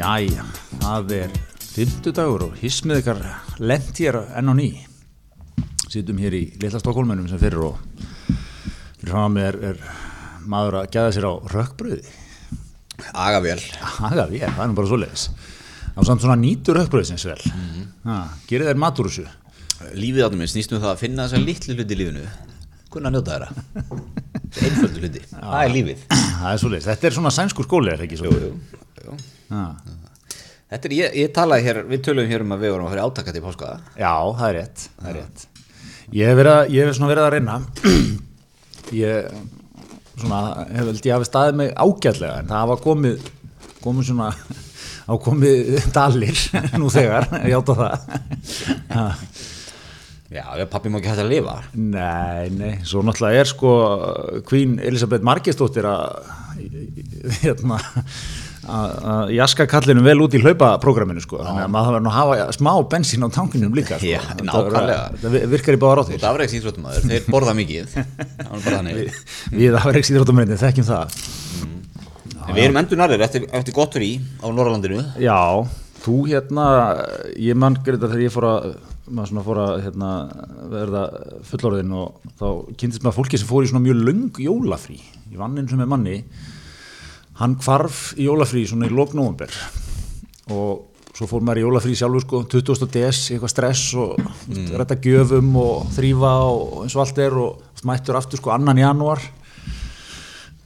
Jæja, það er fymtudagur og hismið ykkar lent hér enn á ný. Sýtum hér í litla Stokkólmennum sem fyrir og mér er, er maður að gæða sér á rökkbröði Agavél. Aga við, það er nú bara svoleiðis. Og samt svona nýtur rökkbröðsins vel. Mm. -hmm. Gerir þær matur þessu? Lífið áttum minn snýst um það að finna þessa litlu hluti í lífinu. Að njóta þeirra. Einföldu hluti, það er lífið. Það er svoleiðis, þetta er svona sænskur skóli er það ekki svo? Jú, jú. Já. Þetta er, ég, ég talaði hér, við tölum hér um að við vorum að fara í átaka til páska. Já, það er rétt, það er rétt. Ég hef, verið, svona verið að reyna. Ég svona, hef held ég hafi staðið mig ágætlega en það hafa komið komið svona á komið dalir nú þegar, ég átta það. Já, pappi má ekki hægt að lifa. Nei, nei, svo náttúrulega er sko Queen Elisabeth Margesdóttir að hérna að jaska kallinu vel út í hlaupaprógraminu sko, þannig að maður verður að hafa smá bensín á tankinum líka sko. Já, þetta virkar í báðar áttir. Þú ert afreiks íþróttumæður, þeir borða mikið. Það er bara þannig. Við afreiks íþróttamöndin þekkjum það. En Við erum endur narrir eftir, eftir gott frí á Norrlandinu Já, þú hérna ég mann Greta þegar ég fór að maður svona fór að hérna, verða fullorðin og þá kynntist maður fólki sem fór í svona mjög löng jólafrí. Ég vann eins og með manni hann hvarf í jólafrí svona í lók nóvumber og svo fór maður í jólafrí sjálfur sko 20. des, eitthvað stress og mm. rætta gjöfum og þrýfa og eins og allt er og mættur aftur sko annan janúar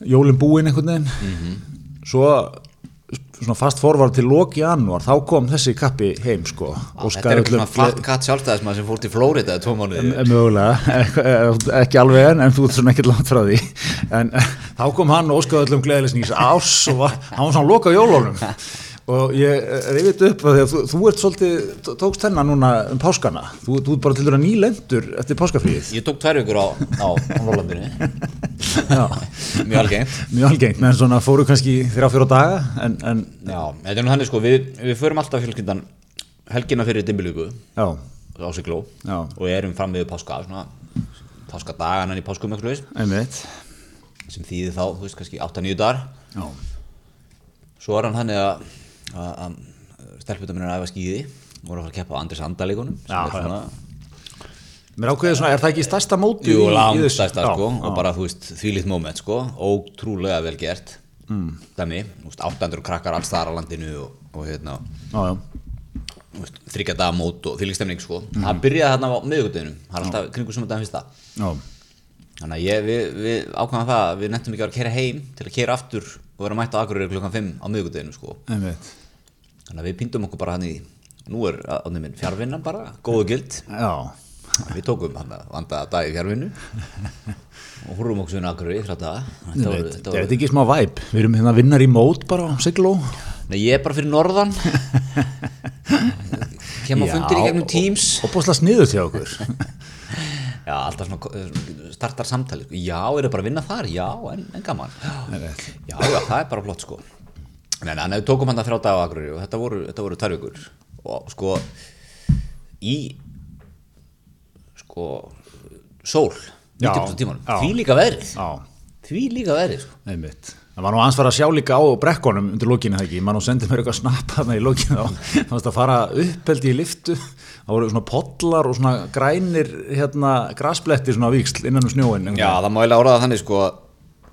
jólin búin einhvern veginn svo svona fast forvar til lók janúar þá kom þessi kappi heim sko. Þetta er eitthvað svona flat cut sjálfstæðismann sem fór til Flórida tvo mánuði. Eh, mögulega, ek- ekki alveg en, en þú ert svona ekkert langt frá því. En eh, þá kom hann og óskaði öllum gleðilegs nýs ás og var, hann var svona loka á jólunum og ég reyfið upp að því að þú, þú ert svolítið, tó- tókst hennar núna um páskana, þú, þú ert bara til dæra nýlendur eftir páskafríð Ég tók tvær vikur á, á, á Norrlandinu Mjög algengt. Mjög algengt, menn svona fóru kannski þrjá fjóra daga en, en Já, þetta er nú þannig sko, við, við förum alltaf fjölskyndan helgina fyrir dimbilíku já, á Sigló og erum fram með páska svona páskadagan í páskum sem þýðir þá, þú veist, kannski 8-9 dagar. Já, svo er hann þannig að, að, stelputum er að æfa skýði voru að fara að keppa á Andris sem er svona, mér ákveðið svona, er það ekki stærsta móti jú, langt stærsta sko, já. og bara, þú veist, þvílíkt moment sko, ótrúlega vel gert. Mm. þú veist, 800 krakkar alls þar á landinu og, og hérna já, já, þryggja daga mót og þvílík stemning sko. Það byrjaði þarna á miðugudeginum það er alltaf kringu sumandaginn fyrsta. Já, þannig að ég, við, við ákvæðum það að við nettum ekki að vera að kera heim til að kera aftur og vera mætt á Akureyri klukkan 5 á miðugudeginu sko þannig að við pýndum okkur bara hann í nú er átnum minn fjárvinnan bara, góðu gild. Við tókum hann að vandaða dag í fjárvinnu og húrum okkur svona þrjá daga þetta er þetta ekki smá væp? Við erum hérna vinnar í mót bara á Sigló. Nei ég er bara fyrir norðan. Kem á fundir í gegnum Teams. Og bústlega sniður til okkur. Já, alltaf svona eh, startar samtali sko. Já, eru bara að vinna þar? Já, en, en gaman. Já, já, það er bara flott sko Nei, nei, en við tókum hann að þrjá daga á Akureyri og þetta voru, þetta voru tvær vikur. Og sko í sko sól 90% tímanum, því líka veðrið. Já, því líka veðrið sko. einmitt. Það var nú aðeins fara að sjá líka á brekkunum undir lókinu það ekki, mann og sendið mér eitthvað snapp þarna í lókinu þá, það varst að fara uppeldi í liftu, það voru svona pollar og svona grænir hérna grasbletti svona á víksl innan um snjóin Já, það má eiginlega orða það þannig sko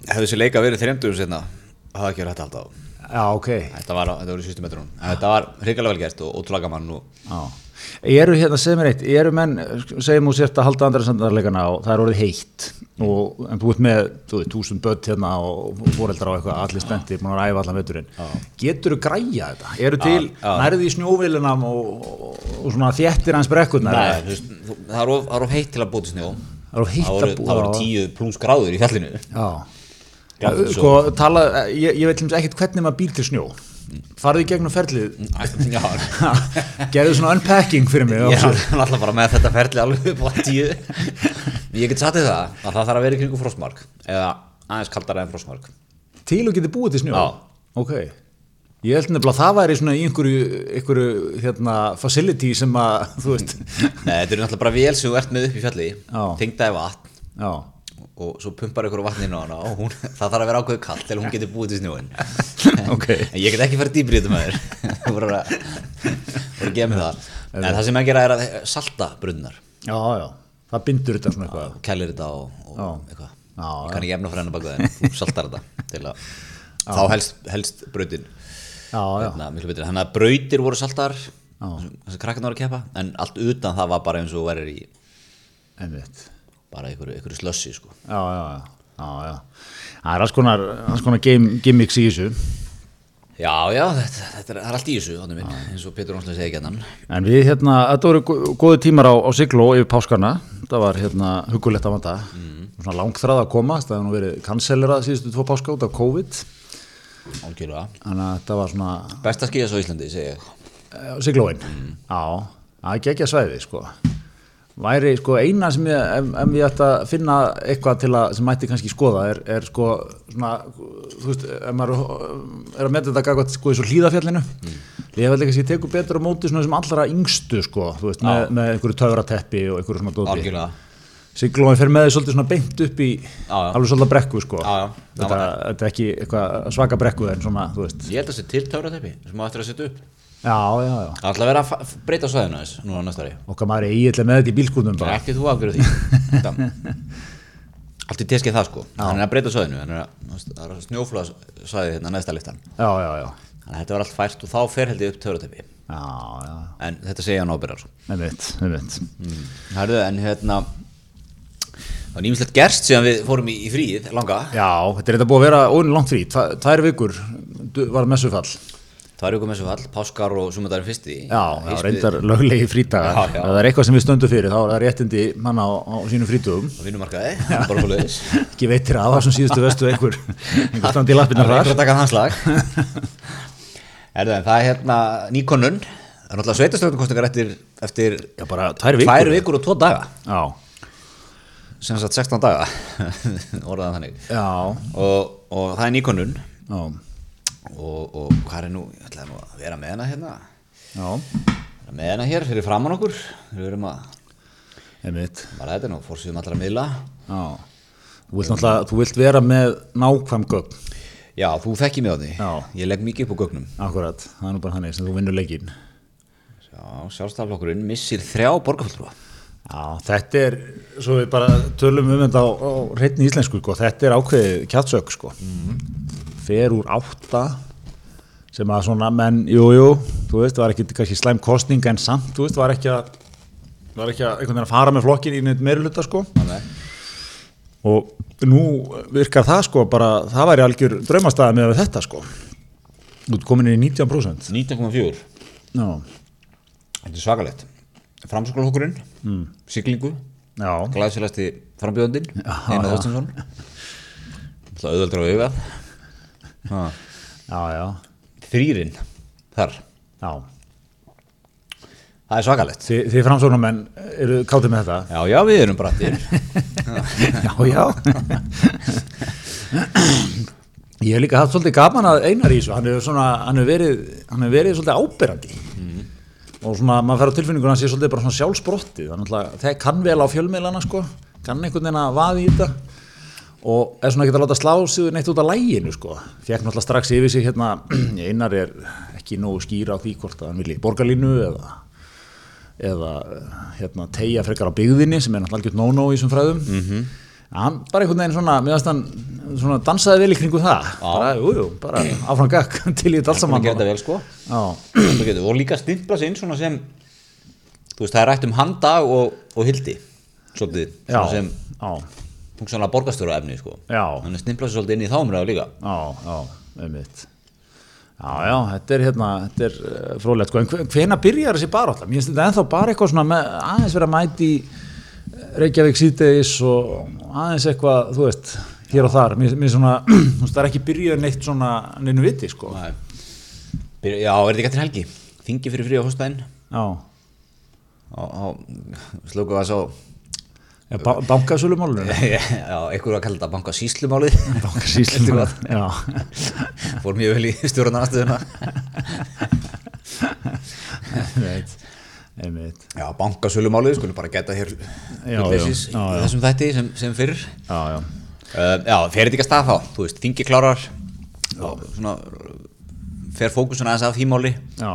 hefði þessi leika verið þreymdugum setna það hafði ekki verið hægt að halda á Já, ok Þetta var, þetta voru í sístu metrunum en þetta var hrikalega vel gert og ótrúlega gaman Já. Eru hérna, segð mér eitt, eru menn, segjum þú sért að halda andra sandarleikana og það er orðið heitt og, en þú ert með, þú veit, túsund börn hérna og fóreldrar á eitthvað, allir spenntir, búin að ræfa allan veturinn. Getur þú græja þetta? Eru til, nærði í snjóvilinam og, og, og svona þéttir hans brekkurnar? Nei, þú veist, það er of, heitt til að búti snjó Það er of heitt að búa- það voru 10 pluss gráður í fjallinu Já. Já, sko, tala, ég, ég veit ekkert hvernig maður býr til snjó. Farðu í gegnum ferlið, Já, gerðu svona unpacking fyrir mig. ég er alltaf bara með þetta ferli alveg upp á 10 Ég get satt í það að það þarf að vera í kringu frostmark eða aðeins kaldara en frostmark Til og getið búið til snjó? Já. Ok. Ég held nefnilega að það væri svona í einhverju, einhverju hérna, facility sem að, þetta er náttúrulega bara vél sem þú ert með upp í fjalli tengdaði vatn já, og svo pumpar ykkur vatn inn á hana og hún, það þarf að vera ákveðu kallt til hún getur búið til snjóin Ok. En ég get ekki farið þetta með þér Þú voru að að gefa mig það. En það sem að gera er að salta brunnar Já, já, það bindur þetta svona eitthvað. Kælir þetta og, og eitthvað. Já, Ég kann ekki efna fyrir hennar baka það Þú saltar þetta til að Þá helst, helst brautin. Já, já, hérna. Þannig að brautir voru saltar Þessi krakkarna voru að keppa En allt utan það var bara eins og verður í einmitt Bara einhverju, einhverju slössi sko. Já, já, já, Það er alls konar, alls konar game, gimmicks í þessu. Já, já, þetta, þetta er, er allt í þessu minn, eins og Pétur Rónslega segi gennan En við hérna, þetta voru gó- góðir tímar á, á Sigló yfir páskarna Það var hérna hugulegt að vanda. Mm. Svona langþráð að koma, það hefði nú verið kansellerað síðustu tvo páska út af COVID. Álgjörlega Þannig að þetta var svona Besta skíðas á Íslandi, segi ég. Eh, Siglóin, já, það er ekki að svæði sko. Væri sko eina sem ég, ef, ef ég ætti að finna eitthvað til að, sem mætti kannski skoða er, er sko svona, þú veist, ef maður er að metta þetta gagvað sko í svo hlýðafjallinu mm. ég veit ekki að ég tekur betur á móti svona sem allra yngstu sko, þú veist, með, með einhverju töfrateppi og einhverju svona dóti. Álgjörlega Siglóin fer með því svolítið svona beint upp í Já, já. alveg svolítið brekku sko. Já. Þetta, þetta er ekki eitthvað svaka brekku en svona, þú veist. Ég held að þetta er til töfrateppi sem á eftir að setja upp Já, já, já. Það ætla að vera að breyta svæðinu þess núna á næsta ári. Okkar maður er eiginlega með þetta í bílskúnum bara. Ekki þú afgjörðu því. Allt í teskið það sko. Hann er að breyta svæðinu Hann er að, þú veist, það er snjóflóða svæði hérna næsta liftan Já, já, já, Þannig að þetta var allt fært og þá fer held ég upp töfrateppi já, já, En þetta segja hann ábyrjar einmitt, einmitt. Hærðu, en hérna Það var nýmislegt gerst síðan við fórum í, í fríið langa. Já, þetta er þetta búið að vera óinu langt frí, tvær vikur var messufall. Það er ykkur með svo fall, páskar og sumandaginn fyrsti Já, það Heimsbyggðin- reyndar löglegi frítagar. Já, já. Það er eitthvað sem við stöndum fyrir, þá er það réttindi manna á, á sínum frítugum. á vinnumarkaði, bara fór leiðis Ekki veitir að það sem síðustu vestu einhver, einhver standi í lappirnar Það er þar. einhver að taka hans lag. Erðu, en það er hérna nýkonun Það er náttúrulega sveitastöðunkostingar eftir, eftir Já, bara tvær vikur. tvær vikur og tvo daga. Já, sem sagt 16 daga. Orðaðan þannig. Já, og, og það er nýkonun og, og hvað er nú, ég ætla nú að vera með hana hérna. Já, vera með hana hér fyrir framann okkur. Við verum að, bara þetta nú fórsýðum allra miðla. Já, þú vilt náttúrulega, þú vilt vera með nákvæm gögn. Já, þú þekkir mig á því. Já. Ég legg mikið upp á gögnum. Akkurat, það er nú bara þannig sem þú vinnur leikinn. Já, sjálfstaflokkurinn missir þrjá borgarfulltrúa. Já, þetta er, svo við bara tölum um þetta á, á reyndin íslensku, sko, þetta er ákveðið kjatsök, sko. Fer úr átta, sem að svona, menn, jú, jú, þú veist, var ekki kannski slæm kostning en samt, þú veist, var ekki að, var ekki að einhvern veginn að fara með flokkin í neitt meiruluta, sko. Nei. Og nú virkar það, sko, bara, það væri algjör draumastæða með þetta, sko. Þú ert komin í 19%. 19,4 Já, Þetta er svakalegt Framsóknarhókurinn, mm. siglingu já, Glæsilegasti frambjóðandinn Einar. Þorstinsson Það auðvöldra á já, Þrýrin Þar. Já. Það er svakalegt. Þi, þið framsóknarmenn eru káttið með þetta? Já, já, við erum brattir Já, já. Ég hef líka haft svolítið gaman að einar í þessu. Hann hefur, verið, verið svolítið ábyrrandi og svona maður fer á tilfinningun að hann sé svolítið bara svona sjálfsbrotti þannig að það kann vel á fjölmiðlana sko, kann einhvern veginn að vaði í þetta og er svona ekki að láta slá sig neitt út af læginu sko. Fekk náttúrulega strax yfir sig hérna einar er ekki nógu skýra á því hvort að hann vilji borgarlínu eða eða hérna tegja frekar á byggðinni sem er náttúrulega algjört no-no í þessum fræðum. Mm hann bara einhvern veginn svona finnst hann svona dansaði vel í kringu það. Bara, jú, jú, bara áfram gakk til í þetta allt Það saman geta vel sko. Já, Það getur- Og líka stimpla sig inn svona sem Þú veist, það er rætt um handag og, og hildi Svolítið, já, svona sem já, Funksjónlega borgarstjóra efni sko Já. Þannig að stimpla sig svolítið inn í þá umræðu líka já, já, einmitt Já, já, þetta er hérna, þetta er uh, frólægt, sko, en hve- hvenær byrjar þessi bara alltaf? Mér finnst þetta ennþá bara eitthvað svona með aðeins vera að mæti Reykjavík síðdeis og aðeins eitthvað, þú veist, hér og þar, mér, mér svona, þú veist, það er ekki byrjað neitt svona neinu viti, sko. Nei. Byrja- Já, er þetta ekki eftir helgi? Þingi fyrir frí á fyrstæðin Já, slóku að svo ba bankasölumálunum. Já, einhver var að kalla þetta banka síslumálið Bankasýslumál, já. Fór mjög vel í stjórnarnastöðuna Einmitt, einmitt, Já, bankasölumálið, skulum bara geta hér Já, hlutleysis í þessum þætti sem, sem fyrir já, já. uh, Já, fer þetta ekki að stað þá, þú veist, þingi klárar og svona fer fókusun aðeins af því máli. Já,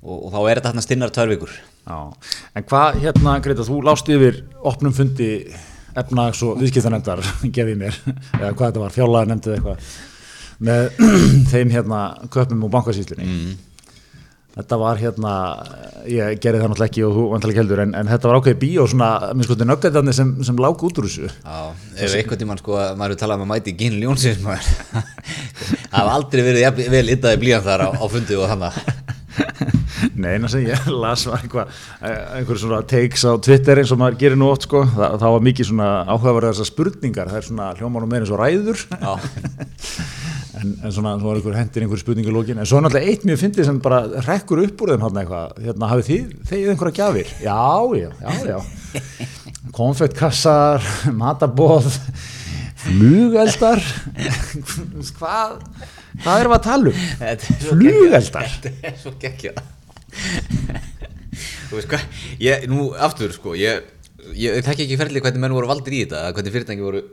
og, og þá er þetta hérna stinnar tvær vikur já. En hvað, hérna, Greta, þú lást yfir opnum fundi efnags og viðskiptanefndar, gefið mér, eða hvað þetta var, fjárlega nefndið eitthvað, með þeim hérna köpum og bankasýslinni. mm. Þetta var hérna, ég gerði það náttúrulega ekki og þú vantilega heldur, en, en þetta var ákveðið bíó svona, minn sko, nöggetarnir sem, sem lág út úr þessu. Já, ef einhvern tímann sko að maður er talað um að mæti Ginn Ljónsins maður það hafa aldrei verið vel yttaði blíðan þar á, á fundi og þannig Nei, eina sem ég las var eitthvað, einhver svona takes á Twitter eins og maður gerir nú oft sko, það, það var mikið svona áhugaverðar þessar spurningar, það er svona hljómanum meira eins og ræður, en, en svona svo var einhver hendir einhver spurningu lókin, en svo er náttúrulega eitt mjög fyndið sem bara rekkur upp úr þeim hann eitthvað, hérna hafið þið, þegið einhverja gjafir? Já, já, já, já, konfettkassar, matabóð, flugeldar, hvað, hvað erum við að tala um? Flugeldar? Þetta er svo geggjað Þú veist hvað ég, Nú aftur sko Ég, ég þekki ekki ferli hvernig menn voru valdir í þetta hvernig fyrirtæki voru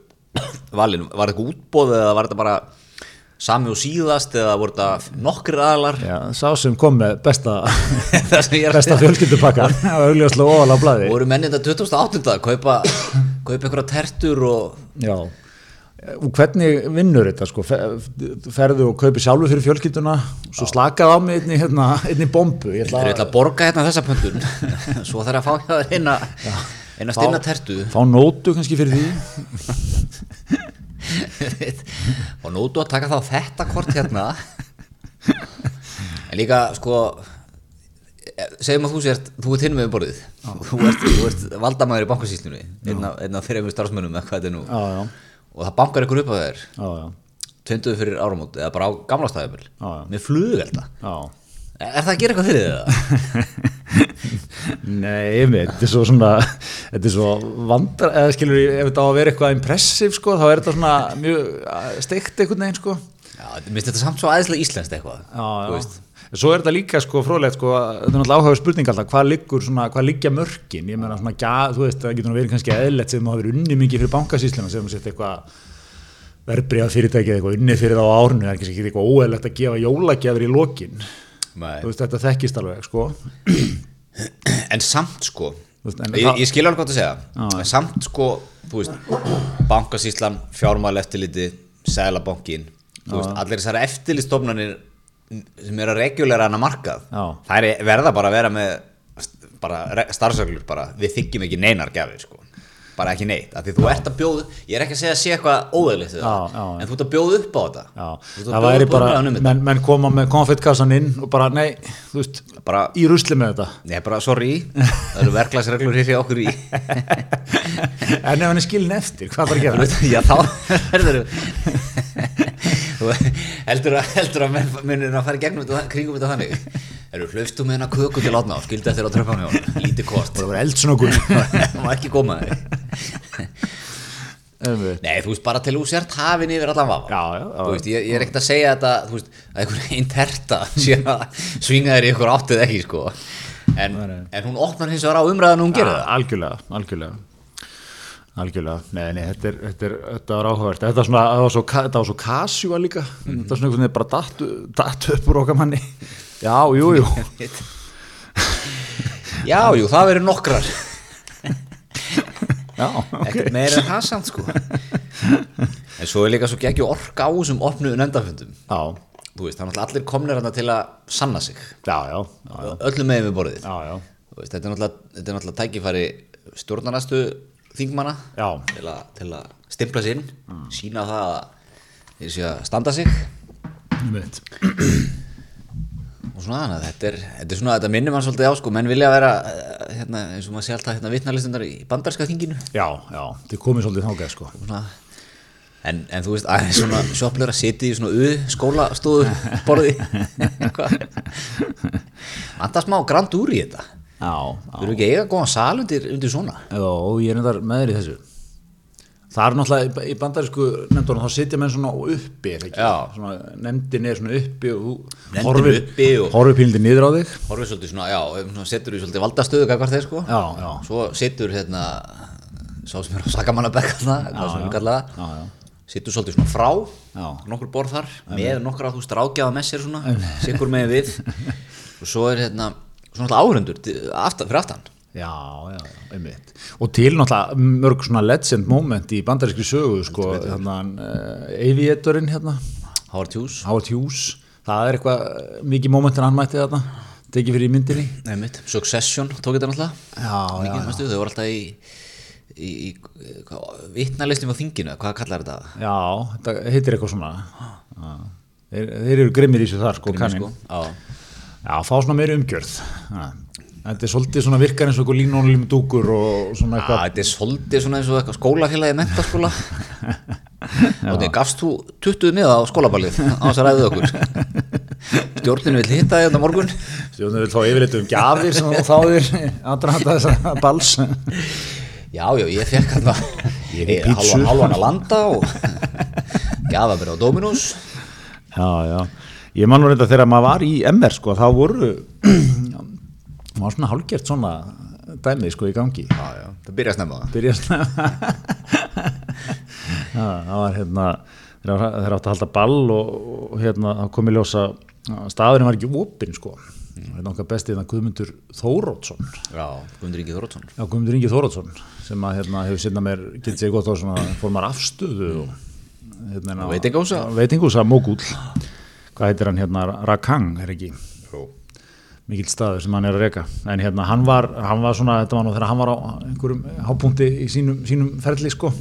valin Var þetta útbóð eða var þetta bara sami og síðast eða voru þetta nokkri aðalar Já, sá sem kom með besta, Það besta segja. fjölskyldupakka, það var augljóslega óvala blæði. Voru menn þetta 2008 að kaupa kaupa einhverja tertur og Já, og hvernig vinnur þetta sko, Fe- ferðu og kaupi sjálfu fyrir fjölskylduna, svo slakað á mig einni, hérna, einni bombu, ég ætla ætla að borga hérna þessa pöntun. Svo þarf að fá hjá þér eina stinna tertu. fá nótu kannski fyrir því, og nótu að taka þá þetta kort hérna. En líka sko segjum að þú sért, þú ert hinn með borðið. Þú ert, ert valdamæður í bankasýslunni einn af- einn af þeirra einhver starfsmönnum eða hvað þetta er nú. Já, já, og það bankar ykkur upp á þér tönduðu fyrir áramót eða bara á gamla já. með flugelda er það að gera eitthvað fyrir þið? Nei, einmitt, þetta er svo svona, þetta er svo vandar, eða skilur, ef þetta á að vera eitthvað impressiv sko, þá er þetta svona mjög steikt einhvern veginn sko. Já, mér finnst þetta samt svo aðeinslega íslenskt eitthvað Já, já. Svo er þetta líka sko fróðlegt sko, þetta er náttúrulega áhuga spurning alltaf, hvað liggur svona, hvað liggja mörkin, ég meina svona, gja, þú veist, það getur verið kannski eðlert sem hafa verið unni mikið fyrir bankasýsluna, sem sett eitthvað verbreyða fyrirtæki eða eitthvað unni fyrir þá á árinu, það er kannski eitthvað óeðlegt að gefa jólagjafir í lokin, Nei. þú veist, þetta þekkist alveg sko, en samt sko Þú veist, en ég, það- ég skil alveg hvað að segja Já. en samt sko, þú veist bankasýslan, fjármál eftirliti sælabankin, þú veist allir þessar eftirlitstofnanir sem eru að regulera hana markað. Já. það er verða bara að vera með bara starfsöglur bara. Við þykjum ekki neinar gafir sko. Bara ekki neitt, af því þú ert að bjóða ég er ekki að segja að sé eitthvað óðurlegt Já, já, já. en þú ert að bjóða upp á þetta. Það væri bara, um menn, menn koma með konfettkassan inn og bara, nei, þú veist, bara, í rusli með þetta, nei bara sorry. Það eru verklagsreglur hér hjá okkur í. En ef hann er skilin eftir, hvað þarf að gera? Já, þá verður þú heldur að, heldur að menn munir að fara í gegnum þetta, kringum þetta þannig. Eru hlaufstu með hennar köku til átna? Og skildi eftir á tröfan hjá hann, lítið kort. Það var eldsnokur Það má ekki koma þér. Einmitt. Nei, þú veist, bara til þú sért hafin yfir allan vafa. Já, já, já. Þú veist, ég, ég er ekkert að segja þetta veist, að einhver einn terta svinga þér í einhver áttið ekki, sko. En, en hún opnar hins vegar á umræðan og hún gerir það. algjörlega, algjörlega algjörlega, nei, nei, þetta, er, þetta, er, þetta var áhugavert. Þetta var, svona, þetta var svo, þetta var svo kasjúa líka. Þetta var svona einhvern veginn bara datt, datt upp úr okkar manni. Já, jú, jú. Já, jú, það verður nokkrar. Já, ekkert ok meira en það samt sko. En svo er líka svo geggju orka á þessum opnuðu nefndafundum. Já, þú veist, það er náttúrulega allir komnir þarna til að sanna sig. Já, já, já, öllum megin við borðið. Já, já, veist, þetta er náttúrulega, þetta er náttúrulega tækifæri stjórnarnastu þingmanna Já. til, að, til að stimpla sér inn sína það að þeir sé að standa sig. Og svona þannig að þetta er, þetta er svona, þetta minnir mann svolítið á sko, menn vilja vera eh, hérna, eins og maður sé alltaf hérna vitnarlistundar í bandarska þinginu. Já, já, þið komið svolítið þákað sko. Svona, en, en þú veist, aðeins svona sjoplur að sitja í svona uð skólastóðu borði eitthvað. Vanda smá grand úr í þetta já, Þú eru ekki eiga góðan sal undir, undir svona? Já, og ég er endar með þér í þessu. Það er náttúrulega í bandarísku nefndunum, þá sitja menn svona uppi svona, nefndin er svona uppi og og- horfir pílindi niður á þig. Horfið svolítið svona, já, svona setur þú svolítið valdastöðu gagvart þeir sko. Já, já, Svo setur hérna sá sem er á sakamannabekk þarna, hvað sem við kalla það. Sittur svolítið svona frá Já. nokkur borð þar, með nokkra þú veist rákjaða með sér svona, sikur með við. Og svo er hérna svona áhörundur aftan, fyrir aftan Já, já, einmitt. Og til náttúrulega mörg svona legend moment í bandarískri sögu, sko, þannig uh, Aviatorinn hérna, Howard Hughes Howard Hughes, það er eitthvað eh, mikið moment en hann mætti þarna, tekið fyrir í myndinni. Einmitt. Succession tók þetta náttúrulega þau voru alltaf í, í, í vitnalistum á þinginu, hvað kallar þetta? já, þetta heitir eitthvað svona. Þeir, þeir eru grimmir í þessu þar, sko, kannin. Sko, já, Já, fá svona meiri umgjörð. Þetta er svolítið svona virkar eins og eitthvað línónulíum dúkur og svona eitthvað. þetta er svolítið svona eins og eitthvað skólafélagi mentaskóla og þetta gafst þú 20 miða á skólaballið á þess að ræðu okkur stjórninu vil hitta þetta morgun Stjórnum vil fá yfirleitt um gjafir sem þú þáðir aðdraðanda þess að bals. já, já, ég fekk pítsu. halvan, halvan að landa og gafa mér á Dominus Já, já. Ég man nú reynda þegar maður var í MR sko, þá voru maður var svona hálgert svona dæmið sko í gangi. já, já, það byrja að snemma. Byrja það var hérna þeir áttu að halda ball og, og hérna það kom í ljósa að staðurinn var ekki opinn sko. Það er nokkað bestið hérna Guðmundur Þórótsson já, Guðmundur Ingi Þórótsson Já, Guðmundur Ingi Þórótsson sem að hérna hefur sinnað mér, getið sér gott á svona fór maður afstöðu og hérna, veitingúsa Mógúl hvað heitir hann hérna, Rakang er ekki? Mikill staður sem hann er að reka. En hérna hann var, hann var svona, þetta var nú þegar hann var á einhverjum hápunkti í sínum, sínum ferli sko.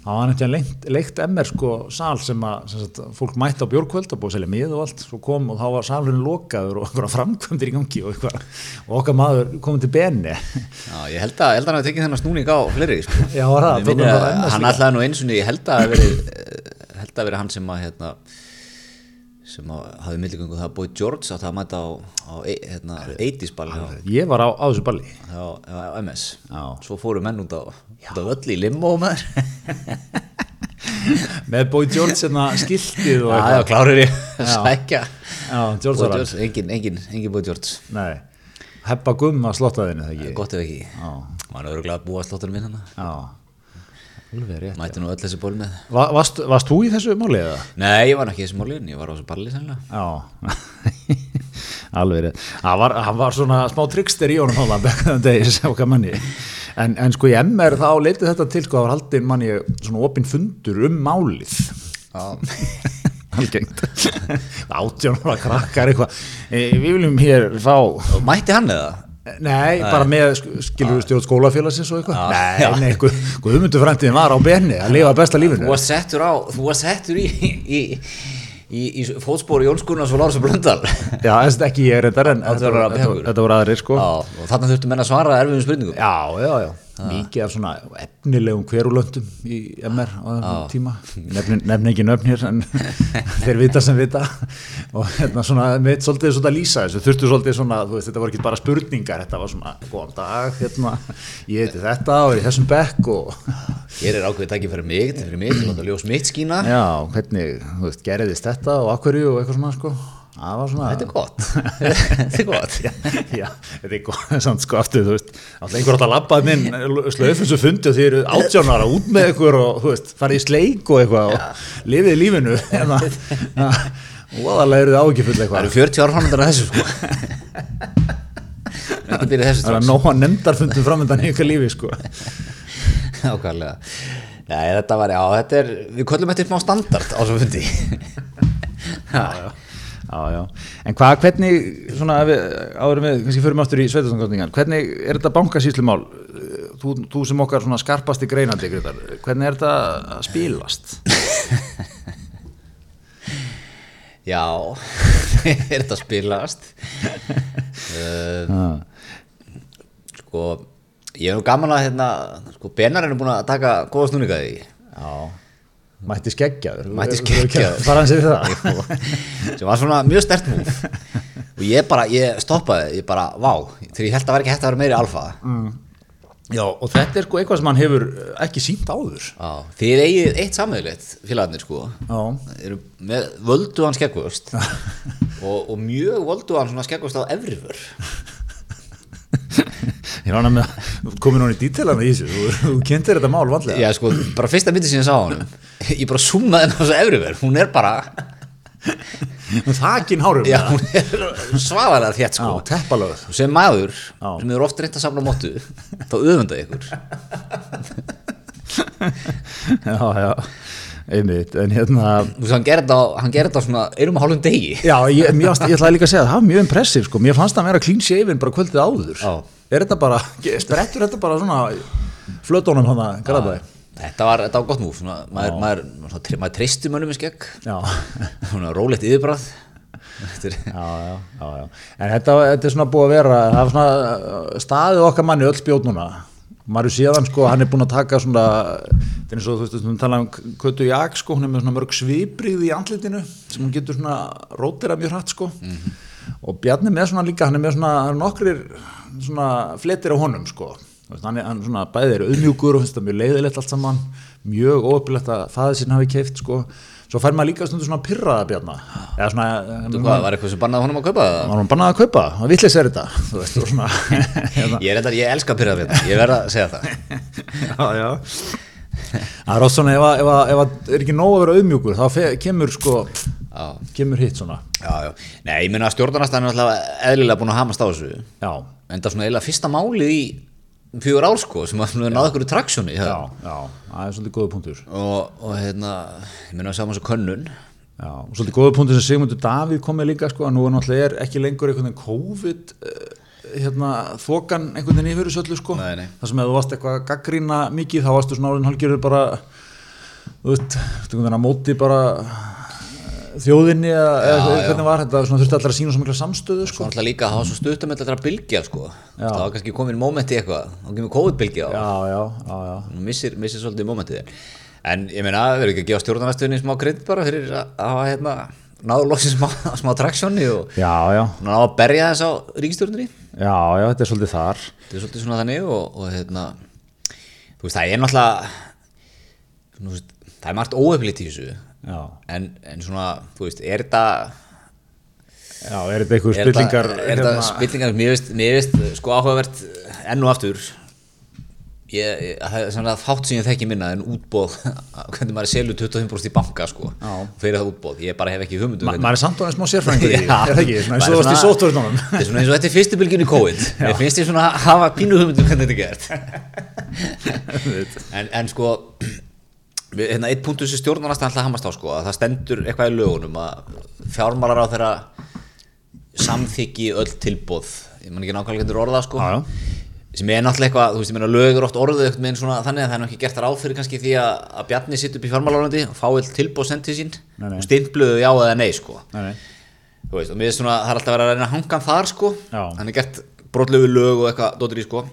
Hann var nefnilega leikt, leikt MR sko sal sem að sem sagt, fólk mætti á bjórkvöld og búið að selja mið og allt. Svo kom og þá var salurinn lokaður og einhverja framkvæmdir í gangi og, eitthvað, og okkar maður komið til benni Já, ég held að, held að hann hafi tekið þennan snúning á fleiri sko. Já, það, minni hann líka? ætlaði nú eins og ég held að verið eh, held að verið hann sem að hérna, sem að hafði milligöngu það að Boy George að það mæta á, á e- hérna, 80s ball hjá, ég var á, á þessu balli. Hjá, hjá MS Já. svo fóru menn út á, á völl í limbo maður. Með Boy George hérna skiltið og Já, já, eitthvað klárir ég. Sækja. Já, engin, engin, engin Boy George. Nei, heppa gumm að slottaðinu gott ef ekki. Já. maður er örgulega að búa slóttunum minn hann Já, alveg rétt mæti nú öll þessi ból með. Va, varst, varst þú í þessu máli eða? nei, ég var ekki í þessi málin, ég var á þessu balli sennilega. Já, alveg rétt. Hann var, var svona smá trickster í honum days, okkar manni. En, en sko í MR þá leitið þetta til sko, það var haldið manni svona opinn fundur um málið. Algengt. Átján ára krakkar eitthvað. E, við viljum hér fá mætti hann eða? Nei, bara með sk- skilur stjórn skólafélagsins og eitthvað. Já. Nei, nei, Guð, Guðmundur framtíðin var á benni að lifa besta Þú lífinu var settur á, þú var settur í, í, í, í fótspóri Jóns Gunnars og Lárus Blöndal. Já, þess ekki ég reyndar en þetta voru- aðrir sko. Já, og þarna þurftu menn að svara erfiðum spurningum. Já, já, já, mikið af svona efnilegum hverulöndum í MR á þessum tíma, nefn, nefn ekki nöfn hér en þeir vita sem vita. Og hérna svona, mitt svolítið svona lýsa þessu, þurftu svolítið svona, þú veist, þetta voru ekki bara spurningar, þetta var svona, góðan dag, hérna, ég heiti þetta og er í þessum bekk og Hér er ákveðið tækið fyrir mig, þetta er fyrir mig, að láta ljós mitt skína. Já, hvernig, þú veist, gerðist þetta og akkurju og eitthvað svona, sko, svona, Þetta er gott, þetta er gott. Já, já, þetta er góð, samt sko aftur, þú veist, alltaf einhver átt að labba minn slöfum svo fundi og þið eru átjónara út með ykkur og, þú veist, farið í sleik og eitthvað og lifið lífinu, hérna, og aðalega eru þið ágifulli Það eitthvað. eru 40 ára framöndan að þessu sko. Það er að nóga nefndarfundum framöndan í ykkar lífi, sko. Ákvæðlega Nei, þetta var, já, þetta er, við köllum þetta smá standard á þessu fundi. Já, já. Já, já. En hvað, hvernig, svona, við, áður við, kannski förum aftur í sveitastangkostningan, hvernig er þetta bankasýslumál, þú, þú sem okkar svona skarpasti greinandi, Grétar, hvernig er þetta að spilast? Já, er þetta að spilast uh. Sko, ég er nú gaman að hérna, sko, Benarinn er búin að taka góða snúninga því Já, mætti skeggjaður Mætti skeggjaður. Fara hans yfir það. Jú, sem var svona mjög stert múf og ég bara, ég stoppaði, ég bara, vá þegar ég held að vera ekki hægt að vera meiri alfa. Já, og þetta er sko eitthvað sem hann hefur ekki sínt áður. Já, þið eigið eitt sammeðilegt félagarnir sko. Já, eru með völduðan skeggvöxt. Og, og mjög völduðan svona skeggvöxt á efrifur Ég rána með að komin hún í dítelana í þessu, þú, þú kynntir þetta mál vanlega. Já, sko, bara fyrsta myndi sem ég sá hann Ég bara zoomaði henni á þessu efriver Hún er bara, Þakin hárum. já, hún er svaðalega þétt, Já, sko teppalöð. Og sem maður, Já. sem hefur oft reynt að safna móttu Þá öfundaði ykkur Já, já, einmitt, en hérna, Þú veist, hann gerði þetta á- svona einum og hálfum degi já, ég, fannst- ég ætlaði líka að segja að það var mjög impressiv, sko, mér fannst það að vera clean shaven bara kvöldið áður. Já. Er þetta bara, sprettur þetta bara svona flötónum hann að græða Þetta var, þetta var gott múf, svona, maður, maður, maður, maður, treysti mönnum í skegg. Svona rólegt er já, já, já, já. En þetta, þetta er svona búið að vera, það er svona uh, staðið okkar manni öll spjót núna. Maður séðan sko, hann er búin að taka svona, þetta er eins og þú veist, við tala um Kötu Jak sko, hún er með svona mörg sviprið í andlitinu sem hún getur svona rótira mjög hratt sko. Og Bjarni með svona líka, hann er með svona það nokkrir svona fletir á honum sko. Þú hann er hann svona bæðið er auðmjúkur og finnst það mjög leiðilegt allt saman, mjög óöpilegt að faðið sín hafi keift sko. Svo fær maður líka stundu svona pyrraða Bjarna. Eða svona, Þú hvað, var eitthvað sem bannaði honum að kaupa það? var bannað að kaupa, það vittlis er þetta þú veist, og svona hérna. Ég er þetta, ég elska að pyrra við þetta, ég verð að segja það já, já það er oft svona, ef, að- ef, að- ef að er ekki nóg að vera auðmjúkur, þá kemur sko, kemur hitt svona. Já, já. Nei, ég meina að stjórnarnastæðan er alltaf eðlilega búin að hamast á þessu. Já, En það er svona eiginlega fyrsta málið í fjögur ár sko sem að náða ykkur í traksjóni já, já það er svolítið góða punktur. Og, og hérna, ég meina að sjá maður svo könnun. Já, og svolítið góða punktur sem Sigmundur Davíð kom með líka sko, að nú er náttúrulega er ekki lengur einhvern veginn COVID eh, hérna, þokan einhvern veginn yfir þessu öllu sko. Nei, nei. það sem ef þú varst eitthvað að gaggrína mikið þá varstu svona orðin hálfgerður bara þú veist, þú veist, að móti bara eh, þjóðinni eða, eða já. hvernig var þetta, svona þurfti allir að sína svo mikla samstöðu sko. alltaf líka að hafa svo stuttum með að bylgja sko. Það var kannski komin moment í eitthvað. Þá kemur COVID-bylgja á. Já, já, já, já. Missir, missir svolítið momentið En ég meina, við erum ekki að gefa stjórnarnastöðinni smá krydd bara fyrir að hafa hérna náðu loksins smá, smá traksjóni og já, já, ná að berja þess á ríkistjórnir já, já, þetta er svolítið þar. Þetta er svolítið svona þannig og, og hérna, þú veist, það er náttúrulega það er margt þessu. já, en, en svona, þú veist, er þetta já, er þetta einhver er spillingar er þetta spillingar mér veist, mér veist, sko áhugavert enn og aftur. Ég, ég, það er svona fátt sem ég þekki minna en útbóð, hvernig maður selur 25% í banka, sko, Já. fyrir það útbóð ég bara hef ekki hugmyndu Ma, maður er samt á enn smá sérfræðingur í Já. er það ekki, svona eins og Þetta er svona eins og þetta er fyrstu bylgin í COVID. Mér finnst ég svona að hafa pínu hugmyndu hvernig þetta er gert. En, en sko hérna, eitt punktur sem stjórnarnast alltaf hamast á sko, að það stendur eitthvað í lögunum að fjármálar á þeirra samþykki öll tilbóð ég man ekki nákvæmlega hvernig orða sko. Sem er náttúrulega eitthvað, þú veist, ég meina lög er oft eitthvað með svona þannig að það er ekki gert ráð fyrir kannski því að, að Bjarni sitt upp í fjármálarlandi og fá öll tilbóð sent til sín. Nei, nei. og stimpluðu já eða nei sko. Nei, veist, og mér er svona, það er alltaf verið að reyna að hanga hann þar sko, Já. hann er gert brotlegu lög og eitthvað dóttir í sko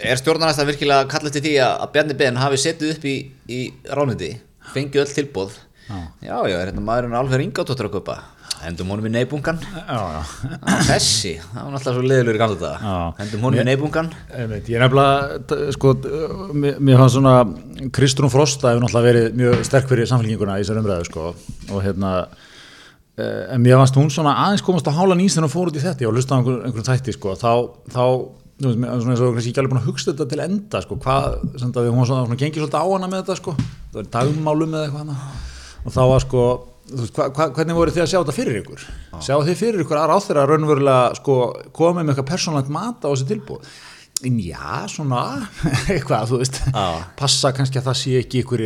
er stjórnarnast að virkilega kalla til því að, Bjarni Ben hafi setið upp í, í ránuði, fengið öll tilbóð Já. já, já, er hérna maðurinn alveg ringátóttur að kaupa? Hendum honum í neybungan Á, þessi, það var náttúrulega svo leðilegur í Já. þetta hendum honum í neybungan Ég er nefnilega, sko, mér fannst svona, Kristrún Frosta hefur náttúrulega verið mjög sterk fyrir samfélkinguna í þessar umræðu, sko, og hérna, eh, en mér fannst hún svona aðeins komast á hála nýst þegar hún fór út í þetta, ég var að hlusta á einhver, einhverjum þætti, sko, þá, þá, þú veist, svona eins og kannski ekki alveg búin að hugsa þetta til enda, sko, hvað, sem það, hún var svona, svona gengið svolítið á hana með þetta, sko, það var dagmálum eða eitthvað hana, og þá var, sko, þú veist, hva, hva, hvernig voru þið að sjá þetta fyrir ykkur? Sjá þið fyrir ykkur að ráð þeirra raunverulega, sko, komið með eitthvað persónlegt mat á þessi tilbúð? En já, svona, eitthvað, þú veist, Já. passa kannski að það sé ekki ykkur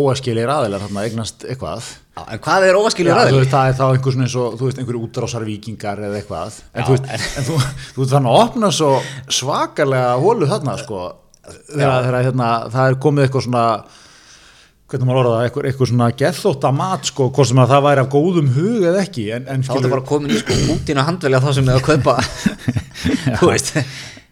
óaskilir aðilar þarna eignast eitthvað. Já, en hvað er Já, óvaskilur þú veist, það er þá einhver svona eins og, þú veist, einhverju útrásarvíkingar eða eitthvað. En Já, þú veist, en þú, þú veist, þannig að opna svo svakalega hólu þarna, sko, þegar, þegar hérna, það er komið eitthvað svona, hvernig maður orða það, eitthvað, eitthvað svona geðþótta mat, sko, hvort sem að það væri af góðum hug eða ekki, en, en þá er það bara komin í sko Putin að handvelja þá sem er að kaupa. Þú veist.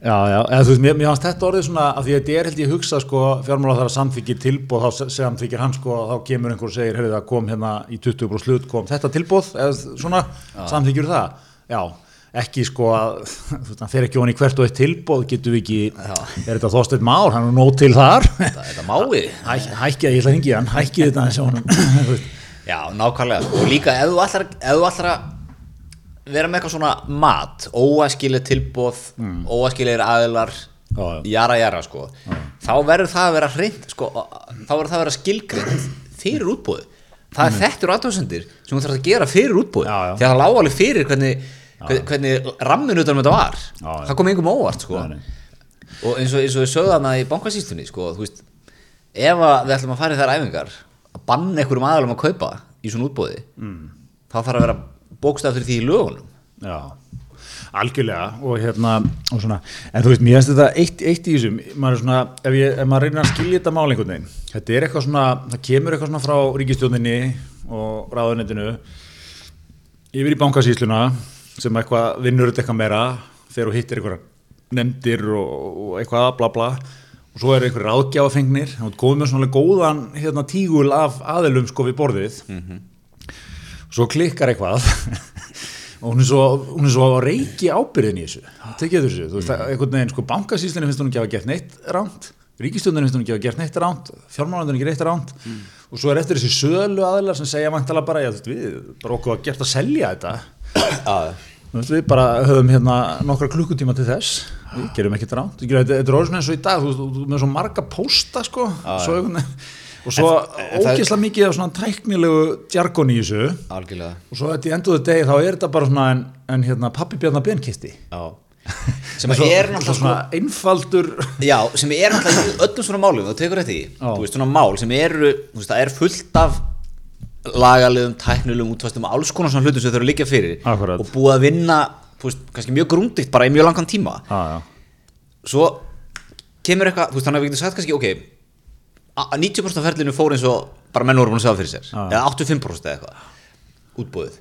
Já, já, eða þú veist, mér, mér fannst þetta orðið svona að því að þetta er held ég að hugsa sko fjármála þar að samþykja tilbóð þá samþykir hann sko þá kemur einhver og segir heyrðu það kom hérna í 20 brú slut kom þetta tilbóð eða svona samþykjur það. Já, ekki sko að hann fer ekki honi hvert og eitt tilbóð getur við ekki, er þetta þósteit már? Hann er nót til þar. Þetta, þetta mái. Hæ, hækki að ég ætla að hringi hann. Hækki þetta honum. Þú veist. já, nákvæmlega. Og líka ef þú allar, ef þú allar að vera með eitthvað svona mat óæskileg tilbóð, mm. óæskilegir aðilar Já, já. jara jara sko þá verður það að vera hreint sko, þá verður það að vera skilgrind fyrir útbóði það er þettur aðtöðsendir sem þú þarf að gera fyrir Já, já. því að það lág alveg fyrir hvernig, hvernig, hvernig rammin utan um þetta var? Já, já. það kom engum óvart sko. Og eins og, við sögðum hana í bankasýstunni sko, veist, ef við ætlum að fara í þær æfingar að banna einhverjum aðalum að kaupa í svona útbóði mm. þá þarf að vera bókstaf fyrir því í lögunum. Já, algjörlega. Og hérna og svona, en þú veist, mér finnst þetta eitt, eitt í þessum, maður er svona ef, ég, ef maður reynir að skilja þetta mál einhvern veginn þetta er eitthvað svona, það kemur eitthvað svona frá ríkistjóninni og ráðunetinu yfir í bankasýsluna sem eitthvað vinnur þetta eitthvað meira þegar þú hittir eitthvað nefndir og, eitthvað bla bla. Og svo eru einhverjir ráðgjafafengnir og komið með svona góðan hérna, tígul af aðilum sko við borðið. Svo klikkar eitthvað. Og hún er svo, hún er svo að reiki ábyrðin í þessu. Tekið þessu, þú veist, mm. einhvern veginn sko bankasýslinni finnst hún ekki að hafa gert neitt ránt ríkistjóndinni finnst hún ekki að hafa gert neitt ránt fjármálandin ekki neitt ránt og svo er eftir þessi sölu aðilar sem segja vantala bara, já, þú veist, við bara okkur að gert að selja þetta við bara höfum hérna nokkra klukkutíma til þess. Við gerum ekkert ránt, þetta er orðin eins og í dag, þú þú með svo marga pósta sko, svo og svo ógeðslega mikið af svona tæknilegu jargon í þessu. Algjörlega. Og svo þetta í enduðu degi þá er þetta bara svona en, en hérna pappi bjarnar benkisti sem að er náttúrulega sko, svona einfaldur já, sem er náttúrulega öllum svona málum þú tekur þetta í, þú veist svona mál sem eru þú veist, það er fullt af lagalegum, tæknilegum útfastum alls konar svona hlutum sem þau eru að liggja fyrir Akkurat. og búið að vinna þú veist, kannski mjög grúndikt bara í mjög langan tíma. Já, svo kemur eitthvað, veist þannig að við getum sagt kannski ok, a- að 90% af ferlinu fór eins og bara menn voru búin að segja fyrir sér. Já. eða 85% eða eitthvað útbúið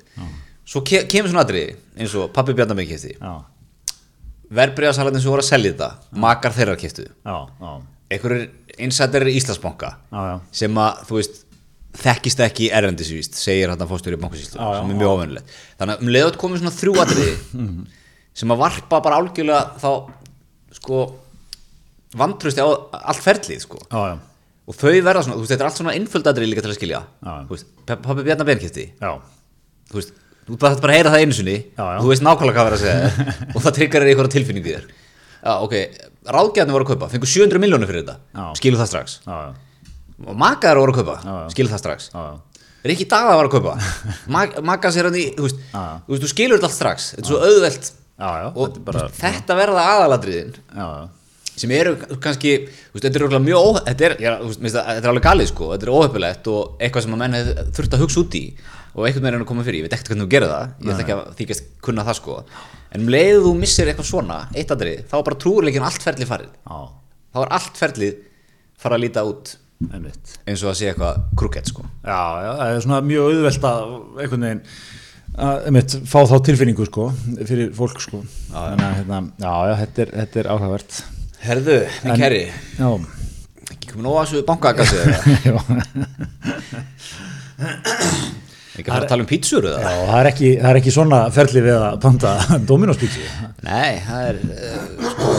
svo ke kemur svona atriði eins og pappi kefti já, verbreyðasalarnir sem voru að selja þetta makar þeirra já, einhverjir insider í Íslandsbanka sem að þú veist þekkist ekki erendisvíst segir hann fórstjóri bankasýslu Já, já, sem er mjög ofennilegt þannig að um leiðat komið svona þrjú atriði sem að varpa bara algjörlega þá sko vantrösti á allt ferlið sko. Já, já, og þau verða svona, þú veist, þetta er allt svona innföldatrið líka til að skilja. Pappi Bjarnar Bernkjöfti já, þú veist, þú bara, þetta bara að heyra það einu sinni. Og þú veist nákvæmlega hvað verður að segja. Og það tryggar þér einhverja tilfinningu í þér. Já, ok, ráðgjarnir voru að kaupa. Fengur 700 miljónir fyrir þetta, skilu það strax og makaðar voru að kaupa, skilu það strax. Rikki Daða var að kaupa. Mag, Magga sér hann í, þú veist, þú þú skilur þetta allt strax. Þetta er svo auðvelt. Já, já, og þetta þetta verða aðaladriðin já, já, sem eru kannski, þetta er örugglega mjög þetta er, já, þetta er alveg galið sko, þetta er óhefilegt og eitthvað sem að menn hefði þurft að hugsa út í og einhvern veginn er að koma fyrir, ég veit ekkert hvernig þú gerir það. Ég ætla ekki að þykast kunna það sko. En um leiðu þú missir eitthvað svona, eitt aðrið þá er bara trúurleikin allt ferlið farið. Þá er allt ferlið fara að líta út einmitt. eins og að sé eitthvað krúkett sko Já, já, það er svona mjög auðvelt að einhvern veginn að einmitt, fá þá tilfinningu sko, fyrir fólk sko. Þannig að hérna, já, já, þetta er, þetta er áhugavert. Herðu, minn kæri, Já, ekki komin á þessu bankakassi eða já, ekki að fara að tala um pítsur já, eða það er ekki, það er ekki svona ferli við að panta Dominos pizza. Nei, það er uh, sko,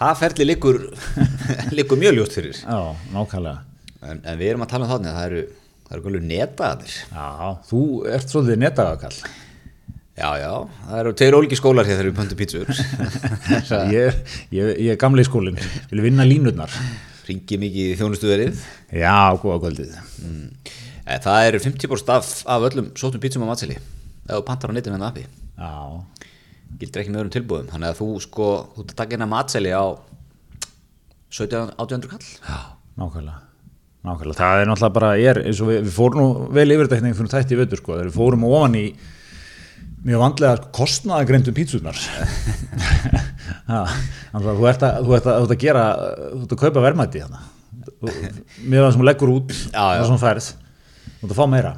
það ferli liggur liggur mjög ljóst fyrir Já, nákvæmlega. en, en við erum að tala um þannig að það eru það eru netaðir Já, þú ert svolítið netagakall. Já, já, það eru tveir ólíki skólar hér þegar við pöntum pítsur Ég, ég, ég er gamli í skólinn, vil vinna línurnar. ringi mikið í þjónustuverið Já, góða kvöldið. mm. Það eru 50% af, af öllum sóttum pítsum á matseli þú pantar á netinu með appi Já, gildir ekki með öðrum tilbúðum þannig að þú sko, þú að taka inn að matseli á 17 1800 kall já, nákvæmlega. Nákvæmlega, það er náttúrulega bara, ég er, eins og við, við fórum nú vel yfir þetta hérna fyrir þætti í veitur, sko, þegar við fórum ofan í mjög vandlega sko, kostnaðagreindum pítsunar. Þannig að þú ert að, þú ert að, að gera, þú ert að kaupa verðmætti hérna. Mér það sem leggur út, það sem færð, þú ert að fá meira.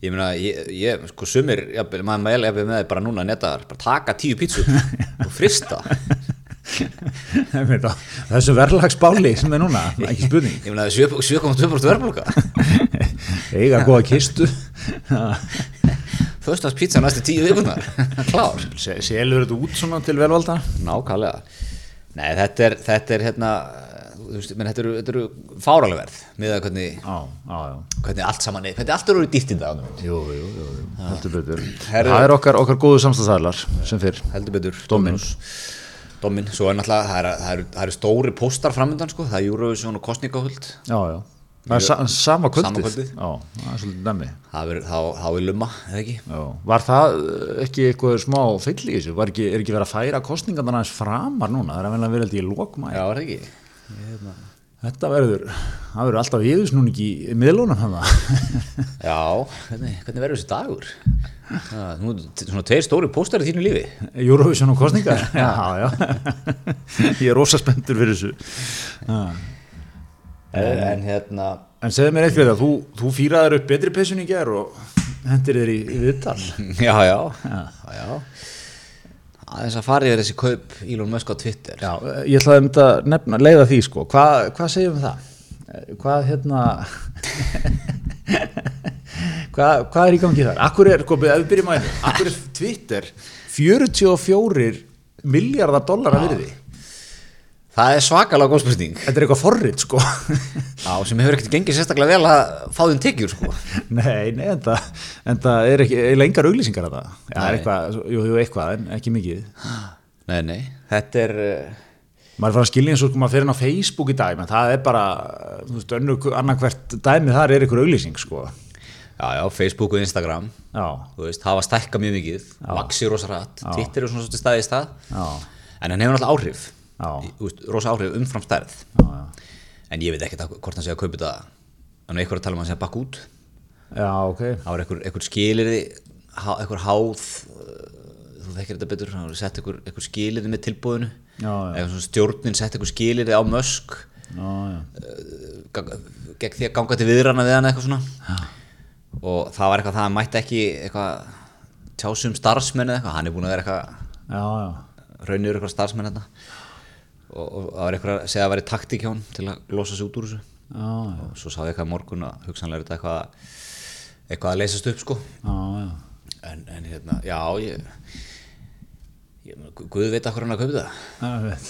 Ég meina, ég, ég sko sumir, jafnvel, maður maður jafnvel með bara núna netaðar, bara taka tíu pítsur og frista. Þessu verðlagsbáli sem er núna, ekki spurning. Ég meina, 7,2% verðbólka. Eiga góða kistu. Föstast pítsa næstu tíu vikunar. Klár. Se- Selur þetta út svona til velvalda? Nákvæmlega. Nei, þetta er, þetta er hérna, veist, menn, þetta eru, eru fáralega verð með að hvernig, já, já. hvernig allt saman er, hvernig allt eru dýrt í dag Jú, jú, jú, heldur betur. Herðu- Það er okkar, okkar góðu samstagsæðlar sem fyrr. heldur betur Dóminn. Dómin, svo er náttúrulega það eru, það eru, það eru stóri póstar framöndan sko, það er Eurovision og kostningahuld Já, já. Það er sa sama kvöldið. Já, það er svolítið dæmi. það verður þá, þá er lumma, eða ekki Já. Var það eh, ekki eitthvað smá fyll í þessu? Var ekki, er ekki verið að færa kostningarnar aðeins framar núna? Það er að vel að vera ég lokmæ. Já, er það ekki Þetta verður, það verður alltaf yfirsnúning í miðlunum þannig. Já, hvernig, hvernig verður þessi dagur? Það, nú, svona tveir stóri póstar í þínu lífi Eurovision og kostningar. já, já. ég er rosa spenntur fyrir þessu. En, en hérna En segðu mér eitt fyrir það, þú, þú fýraður upp betri peysun í ger og hendir þér í, í viðtal. Já, já, já, já. Aðeins að fara yfir þessi kaup Elon Musk á Twitter Já, ég ætlaði um þetta að nefna, leiða því sko, hvað, hvað segjum við það? Eh, Hvað hérna, hvað, hvað er í gangi þar? Akkur er, sko, ef við byrjum að akkur er Twitter 44 miljardar dollara virði? Það er svakalega góð spurning Þetta er eitthvað forrið sko. Já, sem hefur ekkert gengið sérstaklega vel að fá þeim tekjur sko. Nei, nei, en það, en það er ekki, eiginlega engar auglýsingar að það. Já, er eitthvað, jú, jú, eitthvað, en ekki mikið. Nei, nei, þetta er uh, maður er fann að skilja eins og sko maður fyrir inn á Facebook í dag menn það er bara, þú veist, annarkvert dæmið þar er ykkur auglýsing sko Já, já, Facebook og Instagram já, Þú veist, hafa stækka mjög mikið Vaxi rosa rætt, Já. Twitter er svona svolítið staðið stað já, En hann hefur náttúrulega áhrif veist, Rosa áhrif umfram stærð. Já, En ég veit ekkert hvort hann sé að kaupa þetta eitthvað að tala um að hann að bakka út. Já, ok. Það var eitthvað, eitthvað skilirði Eitthvað háð uh, Þú þekkir þetta betur, hann var sett eitthvað skilirði með svona stjórnin sett eitthvað skilirði á mösk já, gang- gegn því að ganga til viðrana við hann eitthvað svona. Já. og það var eitthvað það að mætti ekki eitthvað tjásum starfsmenn eða eitthvað, hann er búin að vera eitthvað raunir eitthvað starfsmenn þetta og, það var eitthvað að segja að vera taktík hjá hann til að losa sig út úr þessu já, já, og svo sá ég eitthvað morgun að hugsanlega er þetta eitthvað eitthvað að leysast upp sko já, já. en, en hérna, já ég, ég Gu- Guð veit að hvað hann að kaupa það.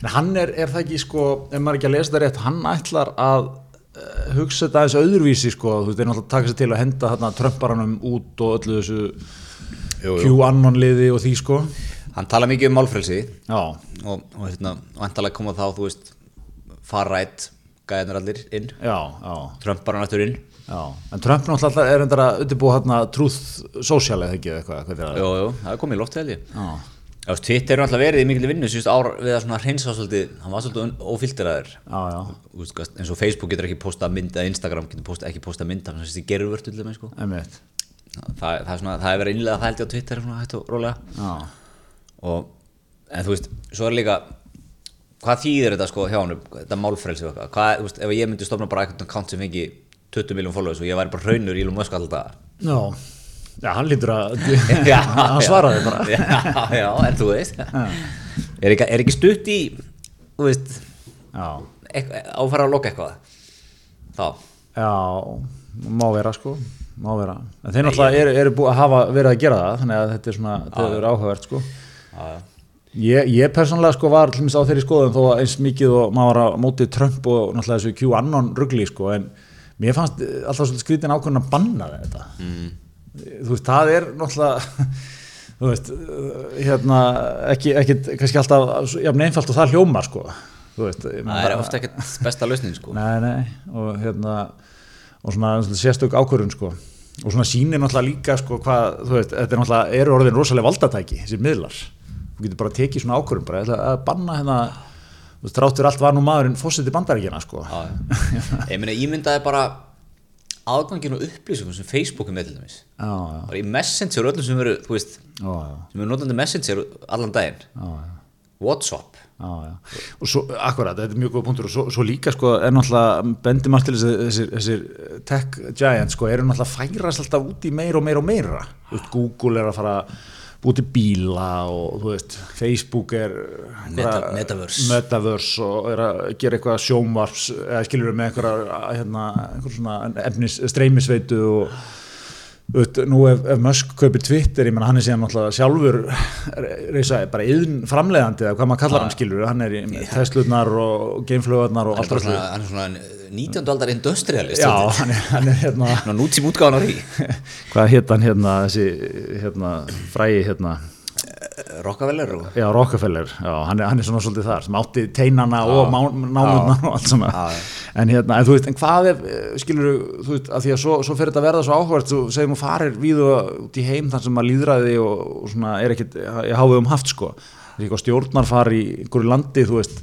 En hann er, er það ekki sko, ef maður ekki að lesa það rétt, hann ætlar að uh, hugsa þetta aðeins öðruvísi sko, þú veist, er náttúrulega að taka sér til að henda þarna trömparanum út og öllu þessu. Q-anon liði og því sko. Hann tala mikið um málfrelsi. Og, og hérna, vantalega koma þá þú veist, farrætt gæðanir allir inn, já, já, Trump bara nættur inn. Já. En Trump náttúrulega er endur að undirbúa hérna Truth Social eða ekki eitthvað, hvað það? Jú, jú, það er komið í loftið held ég. Twitter er alltaf verið í mikil vinnu síðust ár við að svona hreinsa svolítið, hann var svolítið gast- eins og Facebook getur ekki posta mynd eða Instagram getur posta, ekki posta mynd af þess að gerur vörtu til sko. það, það, er svona, það er verið innlega það held ég á Twitter svona, hægt og rólega og, en þú veist, svo er líka hvað þýðir þetta sko hjá hann þetta málfrelsi og eitthvað, hvað, þú veist, ef ég myndi stofna bara eitthvað account sem fengi 20 miljón followers og ég væri bara hraunur í Elon Musk alltaf já, já, hann lítur að, hann svaraði bara. já, já, en þú veist. Er ekki, er ekki stutt í þú veist, áfara að loka eitthvað? Þá, já, má vera sko, má vera. En þeir náttúrulega eru, eru búið að hafa verið að gera það, þannig að þetta er svona, þetta er áhugavert sko. Ég, ég persónlega sko var til dæmis á þeirri skoðum þó eins mikið og maður var á móti Trump og náttúrulega þessu Q-anon ruggli sko en mér fannst eh, alltaf svolítið skrítin ákvörðin að banna þetta. Mm. þú veist, það er náttúrulega þú veist, eh, hérna ekki, ekki kannski alltaf jafn einfalt og það hljómar sko. Veist, það er ofta ekkert besta lausnin sko. Nei, nei, og hérna og svona sérstök ákvörðun sko. Og svona sýnir náttúrulega líka sko hvað, þú veist, þetta er náttúrulega, eru orðin rosalega valdatæki, þessir miðlar þú getur bara tekið svona ákvörðun bara, ég að banna hérna þú veist, þráttur allt var nú maðurinn fósiti bandaríkjana sko Já, já. ég meina ímyndaði bara aðganginu og upplýsingum sem Facebook er með til dæmis já, já, bara í Messenger og öllum sem eru þú veist, já, sem eru notandi Messenger allan daginn. Whatsapp. Og svo, akkurat, þetta er mjög góð punktur og svo, svo líka sko er náttúrulega bendir maður til þessir, þessir, tech giants sko eru náttúrulega að færast alltaf út í meira og meira og meira. Veist, Google er að fara búið til bíla og þú veist, Facebook er Meta- metaverse. metaverse og er að gera eitthvað sjónvarps eða skilur við með einhverja hérna, einhver svona efnis, streymisveitu og Ut, nú ef, ef Musk kaupir Twitter, ég menna hann er síðan náttúrulega sjálfur reysa, bara yðn framleiðandi eða hvað maður kallar hann skilur, hann er í Teslurnar og Gameflögarnar og allt það hann er svona 19. aldar industrialist Já, hann er, hann er hérna Ná, nútím útgáðan á því. Hvað hétt hann hérna þessi hérna frægi hérna? Rockafeller og já, Rockefeller, já, hann er, hann er svona svolítið þar sem átti teinana og námurnar og allt Já, já. en hérna, en þú veist, en hvað ef skilur, þú veist, að því að svo, svo fyrir þetta að verða svo áhvert, þú segjum og farir við út í heim þar sem maður líðræði og, og svona er ekkit, ég háið um haft sko. Því eitthvað stjórnar fari í einhverju landi, þú veist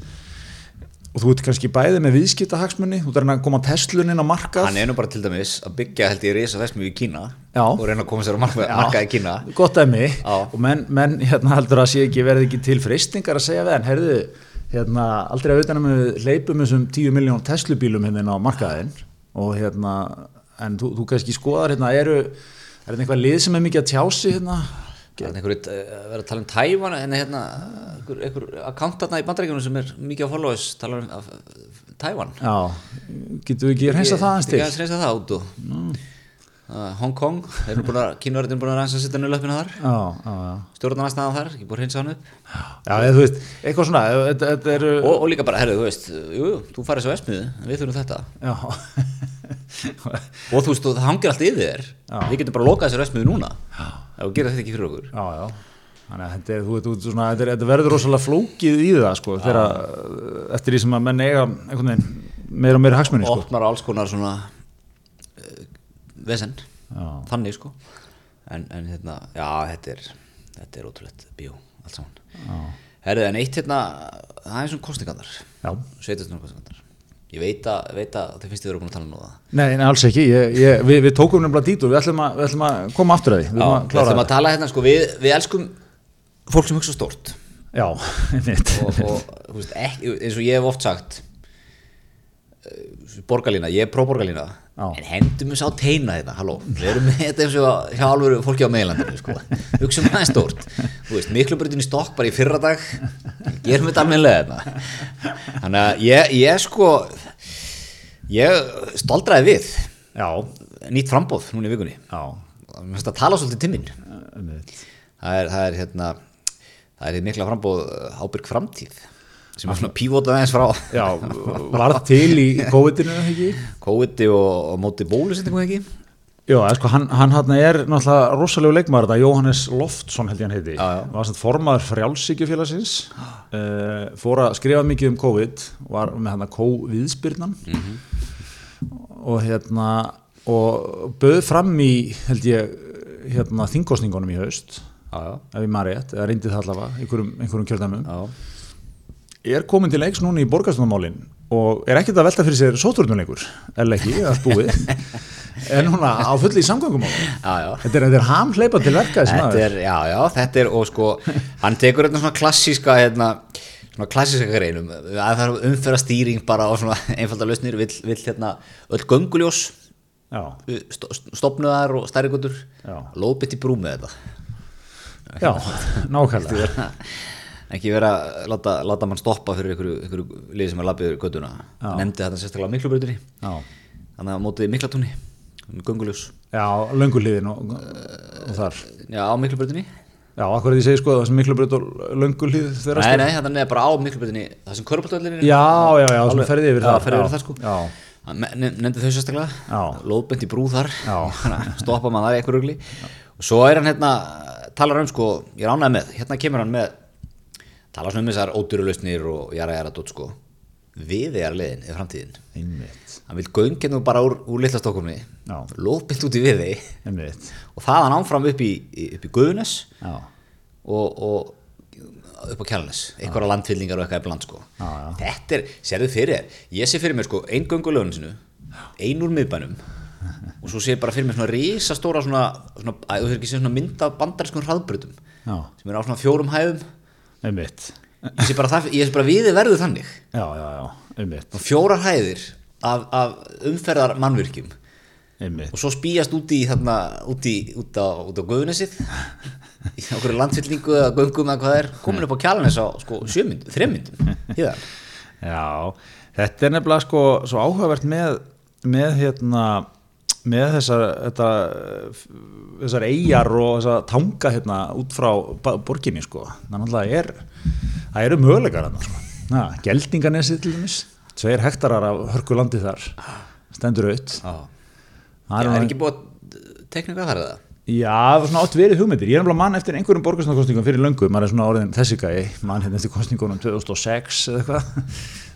og þú ert kannski bæði með viðskiptahagsmunni þú ert að reyna að koma Teslunin á markað. Hann er nú bara til dæmis að byggja held ég reysa vesmið í Kína Já. og reyna að koma sér á marka, marka í Kína. Gott dæmi. Já. og menn, menn hérna heldur að sé ekki verði ekki til freystingar að segja við hann, heyrðu hérna, aldrei að auðvitað með hleypum þessum 10 miljón Teslubílum hérna á markaðinn og hérna, en þú, þú kannski skoðar hérna, eru, er þetta eitthvað lið sem er mikið að tjási hérna Það er verið að tala um Tævan en hérna, einhver, akkántatna í bandrækjunum sem er mikið á followers tala um Tævan já, getur við ekki reynsa það eins til? Ég reynsa það út og uh, Hong Kong, að kínverðin búin að reynsa að setja nöllöfina þar. Já, stjórnarnastæðan þar, ekki búin að reynsa hann upp. Já, þú veist, eitthvað svona þetta, þetta eru, og, og líka bara, herru, þú veist jú, þú farið svo vesmiðu, en við þurfum þetta. Og þú veist, það hangir allt yfir þér. Við getum bara lokað þessar vesmiðu núna. Ef við gera þetta ekki fyrir okkur. Já, já. Þannig að þetta, þetta, er, þetta verður rosalega flókið í það sko, þegar, eftir því sem að menn eiga meira og meira hagsmunni sko. opnar alls konar svona vesen. Þannig sko. En, en hérna, já, þetta er þetta er ótrúlegt bíó, allt saman. Herrið, en eitt hérna það er svona kostningarnar Já. sveitastunum kostningarnar ég veit að, veit að þið finnst þið verið búin að tala um það. Nei, nei, alls ekki, ég, ég, við, við tókum nefnilega dít og við ætlum, að, við ætlum að koma aftur að því. Við ætlum að ætlum að tala hérna sko, við, við elskum fólk sem hugsa stórt. Já, einmitt. Og, og veist, ekki, eins og ég hef oft sagt borgarlína, ég er próborgarlína. En hendum við sá teina þetta, halló. Við erum með þetta eins og hjá alvöru fólki á meðlandinu sko. hugsa um það stórt. Þú veist, miklubröðin í stokk bara í fyrra dag gerum þetta almennilega þetta þannig að ég, ég sko ég stoldraði við Já, nýtt frambóð núna í vikunni. Já, mér finnst að tala svolítið til minn einmitt. Það er, það er hérna það er mikla frambóð uh, ábyrg framtíð sem er svona pívotað aðeins frá. Já, varð til í COVID-inu, ekki? COVID og, og móti bólusetningu ekki? Já, sko, hann, hann er náttúrulega rosalegu leikmaður þetta, Jóhannes Loftsson held ég hann heiti. Já, já. var samt formaður frjálsíkjufélagsins uh, fór að skrifa mikið um COVID var með hann að COVID-spyrnan og hérna og böð fram í held ég hérna þingkostningunum í haust já, já, ef ég maður rétt, eða reyndi það allavega einhverjum, einhverjum kjördæmum. Já. Er komin til leiks núna í borgarstofnumálin og er ekkert að velta fyrir sér sótvörnuleikur, eða ekki, eða spúið er núna á fulli í já. þetta er, þetta er hamhleipa til verka Þetta er, já, já, þetta er og sko, hann tekur hérna svona klassíska hérna, svona klassíska greinum. Að það umferða stýring bara og svona einfalda lausnir, vill, vill hérna öll gönguljós já, sto- stofnuðar og stærri gutur lóðbytt í brú með þetta. Já, nákvæmlega ekki vera að láta, láta mann stoppa fyrir einhverju, liði sem er lappið yfir göttuna nefndi þetta sérstaklega já, þannig að mótiði miklatúni gunguljós já lönguliðin og, og þar. Já á miklubrautinni já, akkur er því segi sko það sem miklu breyt og löngulíð þeirra nei nei þannig er bara á miklubrautinni það sem körbáltöðlinni já, já, já, sem ferði yfir já, það sko. já, me- nef- nefndi þau sérstaklega. Lóðbent í brú þar. Stoppa maður það í eitthvað rugli. Og svo er hann hérna talar um sko, ég er ánægð með hérna kemur hann með talar svona um þessar ódýrulausnir og jara jara dótt sko. Við er leiðin eða framtíðin. Einmitt, hann vil gönginu bara úr, úr litla stokkunni. Já. lóðbent út í viði einmitt. Og það hann áfram upp í, í- Guðunes. Já, og, og upp á Kjálnes einhverja landfyllingar og eitthvað í bland sko. Þetta er, sérðu fyrir þér ég sé fyrir mér sko, ein göngulögun sinu ein úr miðbænum. Og svo sé bara fyrir mér svona risastóra svona, svona, sé svona mynd af bandariskum hraðbrutum sem er á svona fjórum hæðum einmitt. Ég sé bara, það, ég sé bara viðið verðu þannig. Já, já, já, einmitt. Og fjórar hæðir af, af umferðar mannvirkjum einmitt. Og svo spýjast út í þarna, út, í, út á, út á Guðunesið í okkur landfyllingu eða göngum eða hvað það er. Komin upp á Kjálnes á sko, sjömyndum, þremmyndum Já, þetta er nefnilega sko svo áhugavert með, með hérna með þessar, þetta, þessar eigjar og þessar tanga hérna út frá borginni sko. Þannig að er, það eru möguleikar sko. Geldinganesi til dæmis, tveir hektarar af hörkulandi þar, stendur auð. Já. Það Er, ekki búið teknika þar eða? Já, það var svona átt verið hugmyndir. Ég er nefnilega mann eftir einhverjum borgarsnarkostningum fyrir löngu, maður er svona orðin þessi gæi, mann hérna eftir kostningunum 2006 eða eitthvað.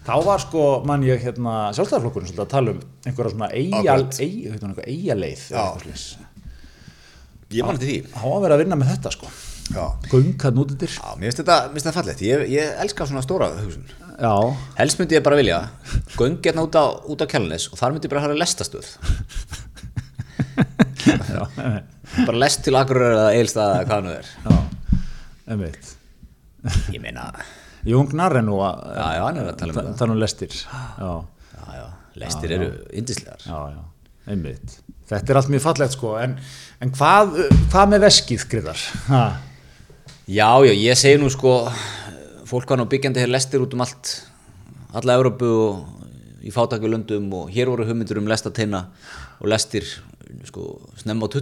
Þá var sko, mann ég hérna, sjálfstæðarflokkurinn svolítið að tala um einhverja svona eigjal, Akkurat. eig, eitthvað, eitthvað eigjaleið. eða Já. eitthvað svoleiðis. Ég man til því. Há að vera að vinna með þetta sko. Yfir. Já, mér finnst þetta, þetta fallegt. Ég, ég elska svona stóra hugsun. Já, Helst myndi ég bara vilja göng hérna út á, út á kjálnis og þar myndi ég bara hafa lestastöð. bara lest til Akureyrar eða Eilstað eða hvað nú er. Ég meina, Jón Gnarr er nú að Já, já, hann er að tala um það. tala um lestir. Já, lestir eru indislegar. einmitt. Þetta er allt mjög fallegt sko, en, en hvað, hvað með veskið, Gryðar? Ha? Já, já, ég segi nú sko, fólk var nú byggjandi hér lestir út um allt, alla Európu og í fátakjulöndum og hér voru hugmyndur um lestateina og lestir sko snemma á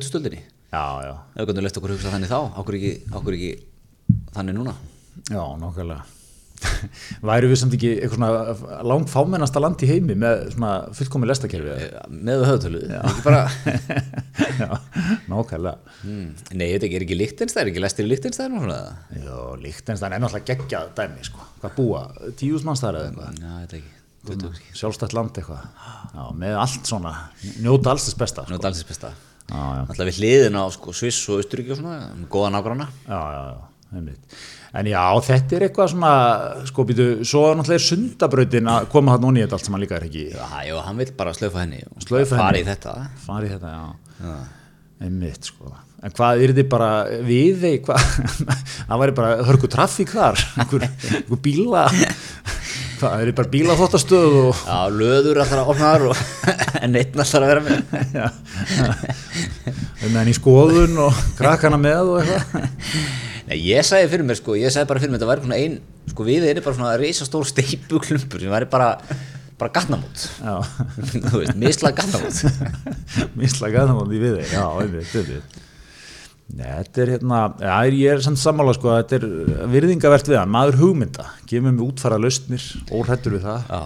Ef við gætum lest okkur hugsa þannig þá, okkur ekki, okkur ekki þannig núna. já, nákvæmlega. Væru við samt ekki eitthvað svona langt fámennasta land í heimi með svona fullkomi lestakerfi? Með höfðtölu, bara, nákvæmlega. hmm, nei, þetta er ekki Lichtenstein, ekki lestir í svona. Já, Líktenstein er náttúrulega geggjað dæmi, sko. Hvað búa? Tíðus mannstar eða eitthvað? Já, þetta þetta ekki. Sjálfstætt land eitthvað. Með allt svona, njóta alls þess besta. Sko. er dalsins besta. Já, já, Alltaf við hliðin á sko, Sviss og Austuríki og svona, góða nágranna. já, já, já, einmitt. En já, þetta er eitthvað svona, sko, býtu, svo er náttúrulega sundabrautin að koma hann onni í þetta allt sem hann líka er ekki. Já, já, hann vil bara slaufa henni og fara í þetta. Farið þetta, já. Já. Einmitt, sko. En hvað er þetta bara við þeir, hvað, það væri bara hörku traffík þar, einhver, einhver bíla, hvað, er bara bíla þóttastöð og, Já, löður alltaf að opna þar og en einn alltaf að vera með. með henni í skoðun og krakkana með og eitthvað. Nei, ég sagði fyrir mér sko, ég sagði bara fyrir mér, þetta væri svona ein, sko við erum bara svona reisastór steipuklumpur sem væri bara, bara gatnamót. Þú veist, misla gatnamót. mislega það mátti við þeir, já, einmitt, einmitt. Nei, þetta er hérna, já, ég er samt sammála sko, þetta er virðingavert við hann, maður hugmynda, gefum við útfæra lausnir, óhrættur við það Já,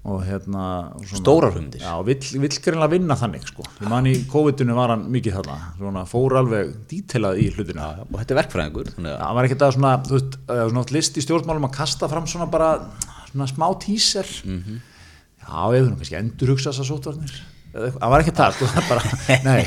og hérna svona, Stórar hugmyndir. Já, vill, vill greinlega vinna þannig sko. Ég man í COVID-inu var hann mikið þarna, svona fór alveg dítelað í hlutinu. og þetta er verkfræðingur, þannig að Það var ekkert að svona, þú veist, það var svona list í stjórnmálum að kasta fram svona bara svona smá tíser. Mhm. Já, ég þurfum kannski endur hugsa þessar sótvarnir. Það var ekki það, það bara, nei,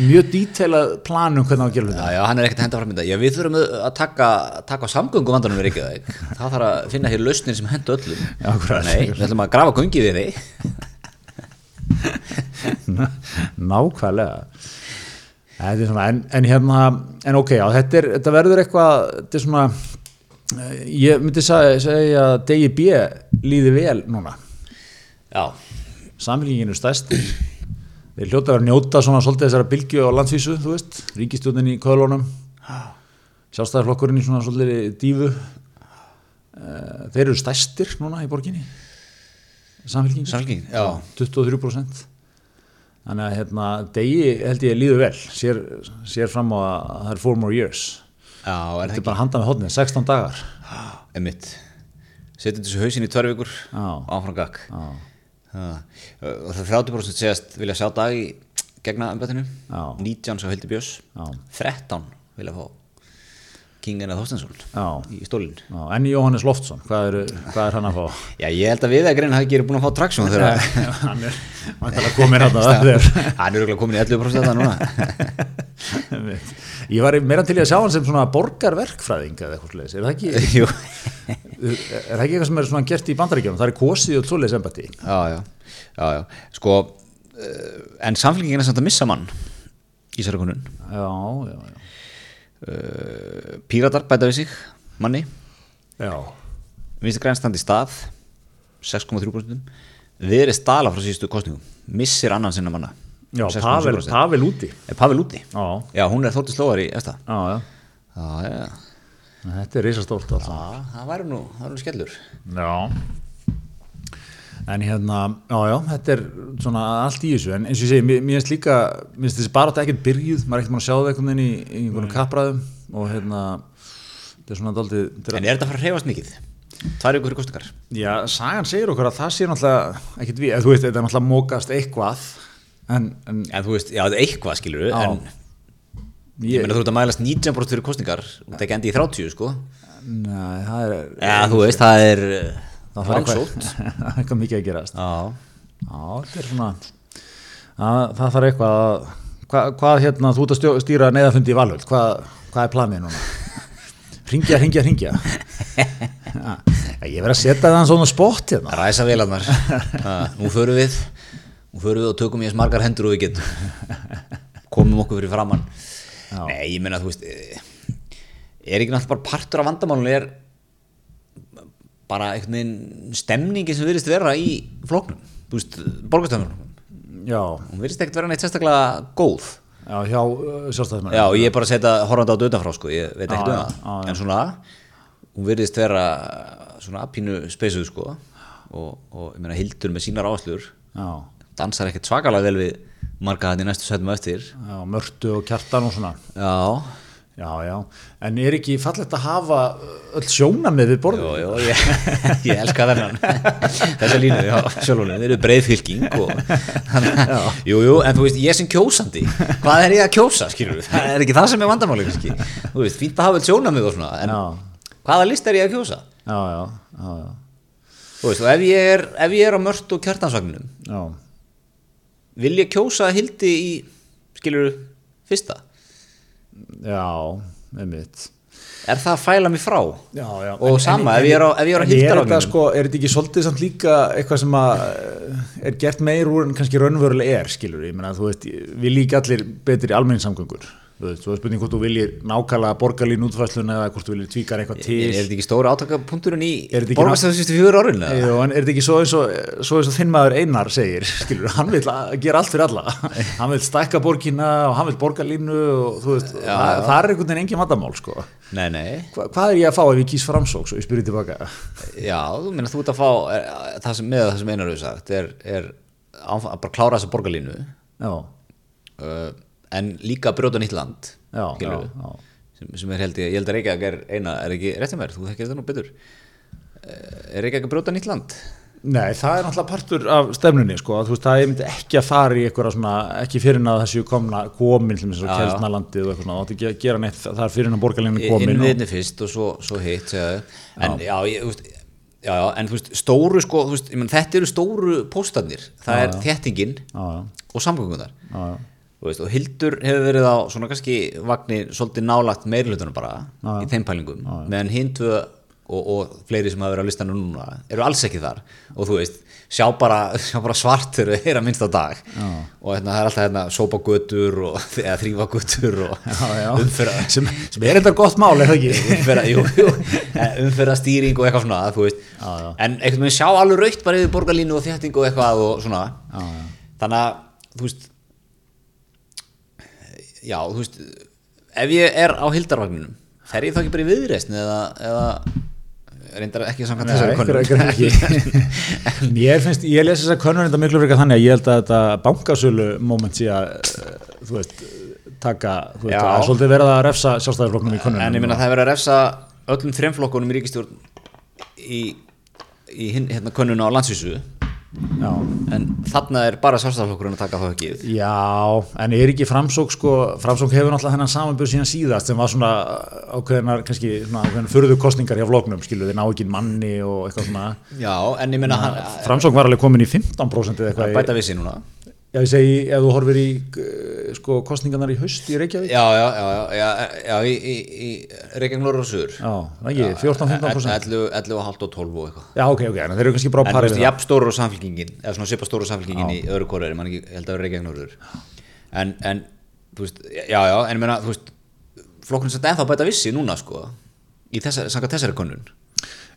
mjög dítelað plan um hvernig á að gera Já, hann er ekkert að henda fram þetta. Já, við þurfum að taka, taka samgöngu vandanum við Reykjavík. Það þarf að finna hér lausnir sem henda öllum. Já. Nei, við ætlum að grafa göngi við þig. Nákvæmlega. Þetta svona, en, en hérna, en ok, já, þetta, er, þetta verður eitthvað, þetta er svona, eh, ég myndi segja, segja að DIB líði vel núna. Já, Samfélgingin er stærstir. Þeir hljóta að vera að njóta svona svolítið þessara bylgju á landsvísu, þú veist, ríkistjóðin í köðlónum, sjálfstæðarflokkurinn í svona svolítið dífu. Eh, Þeir eru stærstir núna í borginni, samfélgingin. samfélgingin, já. 23% þannig að hérna, degi held ég líður vel sér, sér fram á að það er four more years Já, er þetta er bara handað með hodnið, 16 dagar? Emitt. Setjum þessu hausinn í tvær vikur áfram gakk. Og það 30% segast vilja sjá dag í gegna embættinu. Já. 19 sá Hildi Björns. Já. 13 vilja fá King Einar Þorstensson í stólinn. En Jóhannes Loftsson, hvað er, hvað er hann að fá? Já, ég held að við greina hafi ekki búin að fá traksjón þegar hann er vantilega komin að það hann er komin í 11% þetta núna. ég var meira til að sjá hann sem svona borgarverkfræðing eða eitthvað sliðis, er það ekki Jú. Er það ekki eitthvað sem er svona gert í bandaríkjum það er kosið og svoleiðis embætti. Já, já, já, já. Sko, uh, en samfélgingin er samt að missa mann í sérkunun. já, já, já. Uh, Píratar bæta við sig, manni. já, Vinstri græn standi í stað 6,3% Við erum stala frá síðustu kostningum Missir annan sinna manna. Já 6,7%. Pavel, Pavel úti. Er Pavel úti? já, Já, hún er þóttið slóðar í eftir já, já. Já, já Þetta er risastórt alltaf. Já, það væri nú, það væri nú skellur Já. En hérna, já, já, þetta er svona allt í þessu, en eins og ég segi, mér finnst líka, mér finnst þessi bara ekkert byrjuð, maður er ekkert mann að sjá það einhvern veginn í, í einhvern kappræðum og hérna, þetta er svona þetta En er þetta að fara að hreyfast mikið? Tvær ykkur kostingar Já, sagan segir okkur að það sé náttúrulega ekkert við, eða þú veist, þetta er náttúrulega mókast eitthvað, en, en En þú veist, já, eitthvað skilur Já. En ég ég, meina þú ert að mælast 19% fyrir kostingar Þú ert ekki endi í 30 sko Nei, það er, Já, þú veist, það er það þarf langsótt eitthvað, eitthvað mikið að gerast. Já, þetta er svona, að, það þarf eitthvað að, hvað, hvað hérna, þú ert að stjó, stýra neyðafundi í Valhöld, hvað, hvað er planið núna? Ringja, ringja, ringja. Ja, ég verð að setja það svona spott hérna. ræsa vélarnar Ha, Nú förum við Nú förum við og tökum í þess margar hendur og við getum Komum okkur fyrir framann Já. Nei, ég meina, þú veist eh, Er ekki náttúrulega bara partur af vandamálunni er bara einhvern veginn stemningi sem virðist vera í flóknum Þú veist, borgastöðunum Já, Hún virðist ekkert vera neitt sérstaklega góð já, hjá uh, sjálfstæðismenn. Já, ég er bara að setja horfandi á utanfrá sko, ég veit ekkert um það. En svona, hún virðist vera svona pínu speysuð sko og, og ég meina Hildur með sínar áherslur Já, dansar ekkert svakalega vel við marga hann í næstu setjum eftir. Já, mörtu og kjartan og svona. Já, Já, já, en er ekki fallegt að hafa öll sjónamið við borðið? jú, jú, ég, ég elska þennan. Þessa línu, já, sjálfur þeir eru breið fylking og jú, jú, en þú veist, ég sem kjósandi. Hvað er ég að kjósa, skilur það er ekki það sem er vandamáli, kannski. Þú veist, fínt að hafa öll sjónamið og svona en Já, hvaða list er ég að kjósa? já, já, já, já, Þú veist, og ef ég er, ef ég er á mörtu og kjartansvagninum já, vil ég kjósa Hildi í, skilur fyrsta? já, einmitt. Er það að fæla mig frá? Já, já. Og sama, ef ég er á- ef ég er á en þetta sko, er þetta ekki svolítið samt líka eitthvað sem að eh, er gert meir úr en kannski raunverulega er, skilur ég meina, þú veist, við líka allir betri almenningssamgöngur, svo er spurning hvort þú viljir nákvæmlega borgarlín útfæslun eða hvort þú viljir tvíkar eitthvað til Er, er þetta ekki stóra átakapunkturinn í fjögur árin? eða? Jú, en er þetta ekki svo eins og, svo eins og þinn maður Einar segir, skilur, hann vil gera allt fyrir alla, hann vil stækka borgina og hann vil borgarlínu og þú veist, Já, það, já. það er einhvern veginn engin vandamál, sko. Nei, nei, Hva, hvað er ég að fá ef ég kýs framsók, svo ég spyrir tilbaka? já, þú meina þú ert að fá er, það sem, með það sem einar er, er en líka brjóta nýtt land já, já, sem, sem er held ég, ég held að Reykjavík er eina, er ekki rétt sem er, þú þekkir þetta nú betur. Eh, er Reykjavík að brjóta nýtt land? Nei, það er náttúrulega partur af stefnunni, sko, veist, það er ekki að fara í eitthvað svona, ekki fyrir að þessu komna, komin, Já, já. kjælnalandið og eitthvað svona, það átti ekki að gera neitt, það er fyrir að borgarlínu komin. og- innviðinni fyrst og svo, svo hitt en já, ég, þú veist, já, já, en þú veist, stóru sko, veist, menn, þetta eru stóru póstarnir, það er Já, já, og samgöngunar já, já. Þú veist, og Hildur hefur verið á svona kannski vagnir svolítið nálagt meirlutunum bara Já, já. í þeim pælingum meðan hinn tvö og, og fleiri sem hafa verið á listanum núna eru alls ekki þar og þú veist, sjá bara, sjá bara svart þegar þau heyra minnst á dag Já. og hérna, það er alltaf hérna, sópa götur og, eða þrýfa götur og Já, já. umfyrra Sem, sem er þetta gott mál, er það ekki? umferða, jú, jú, umferða stýring og eitthvað svona, þú veist Já, já. en einhvern veginn sjá alveg raukt bara yfir borgarlínu og þétting og eitthvað og svona Já, já. þannig að, þú veist já, þú veist ef ég er á hildarvagninum fer ég þá ekki bara í viðreisn eða, eða reyndar ekki samkvæmt þessari ekki. Mér finnst, ég lesi þess að könnun þetta miklu frekar þannig að ég held að þetta bankasölu moment sé að, eh, þú veist, taka, þú veist, Já. að svolítið verða að refsa sjálfstæðarflokknum í könnun. en ég minna það er verið að refsa öllum þremflokkunum í ríkistjórn í, í hérna könnun á landsvísu Já, en þarna er bara sjálfstæðarflokkurinn að taka við já, en er ekki framsók, sko, framsók hefur náttúrulega þennan samanbjörn síðan síðast sem var svona ákveðinar, kannski, svona ákveðinar furðu kostningar hjá floknum, skilu, þeir ná ekki manni og eitthvað svona. já, en ég minna Framsók var alveg komin í 15% eða að eitthvað. bæta við sig núna Já, ég segi, ef þú horfir í, eh, sko, kostningarnar í haust í Reykjavík. já, já, já, já, já, í, í, í Reykjavík Norður og Suður Já, ekki, 14-15%. 11, 11 og halvt og 12 og eitthvað Já, ok, ok, en þeir eru kannski bara á en þú veist, við það. jafn stóru og samfélkingin eða svona svipa stóru samfélkingin í öðru kóra ég man ekki, held að vera Reykjavík Norður en, en, þú veist, já, já en ég meina, þú veist, flokkurinn sem ennþá bæta vissi núna, sko í þessari, samkvæmt þessari könnun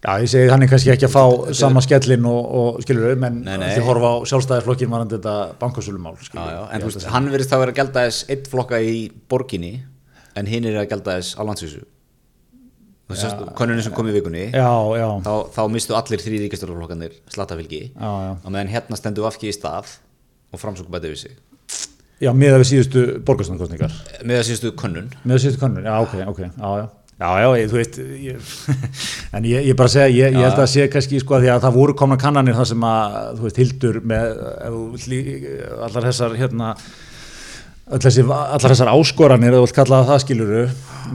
Já, ég segi þannig kannski ekki að fá sama skellin og, og skilur við, menn því horfa á sjálfstæðisflokkin varandi þetta bankasölumál, já, já, en þú veist, hann verðist þá vera að gelda þess eitt flokka í borginni en hinn er að gelda þess á landsvísu. Konunni sem kom í vikunni já, já, þá, þá mistu allir þrý já, já. og meðan hérna stendur afki í stað og framsókn bæti við sig. Já miða við síðustu borgarstofnkostningar með að síðustu könnun. Með síðustu kannun, já, ok, ok, já, já Já, já, ég, þú veist, ég, en ég, ég bara segja, ég, ég held að sé kannski sko að því að það voru komna kannanir þar sem að, þú veist, hildur með, allar þessar, hérna, öll þessi, allar þessar áskoranir, þú vilt kalla það það skiluru,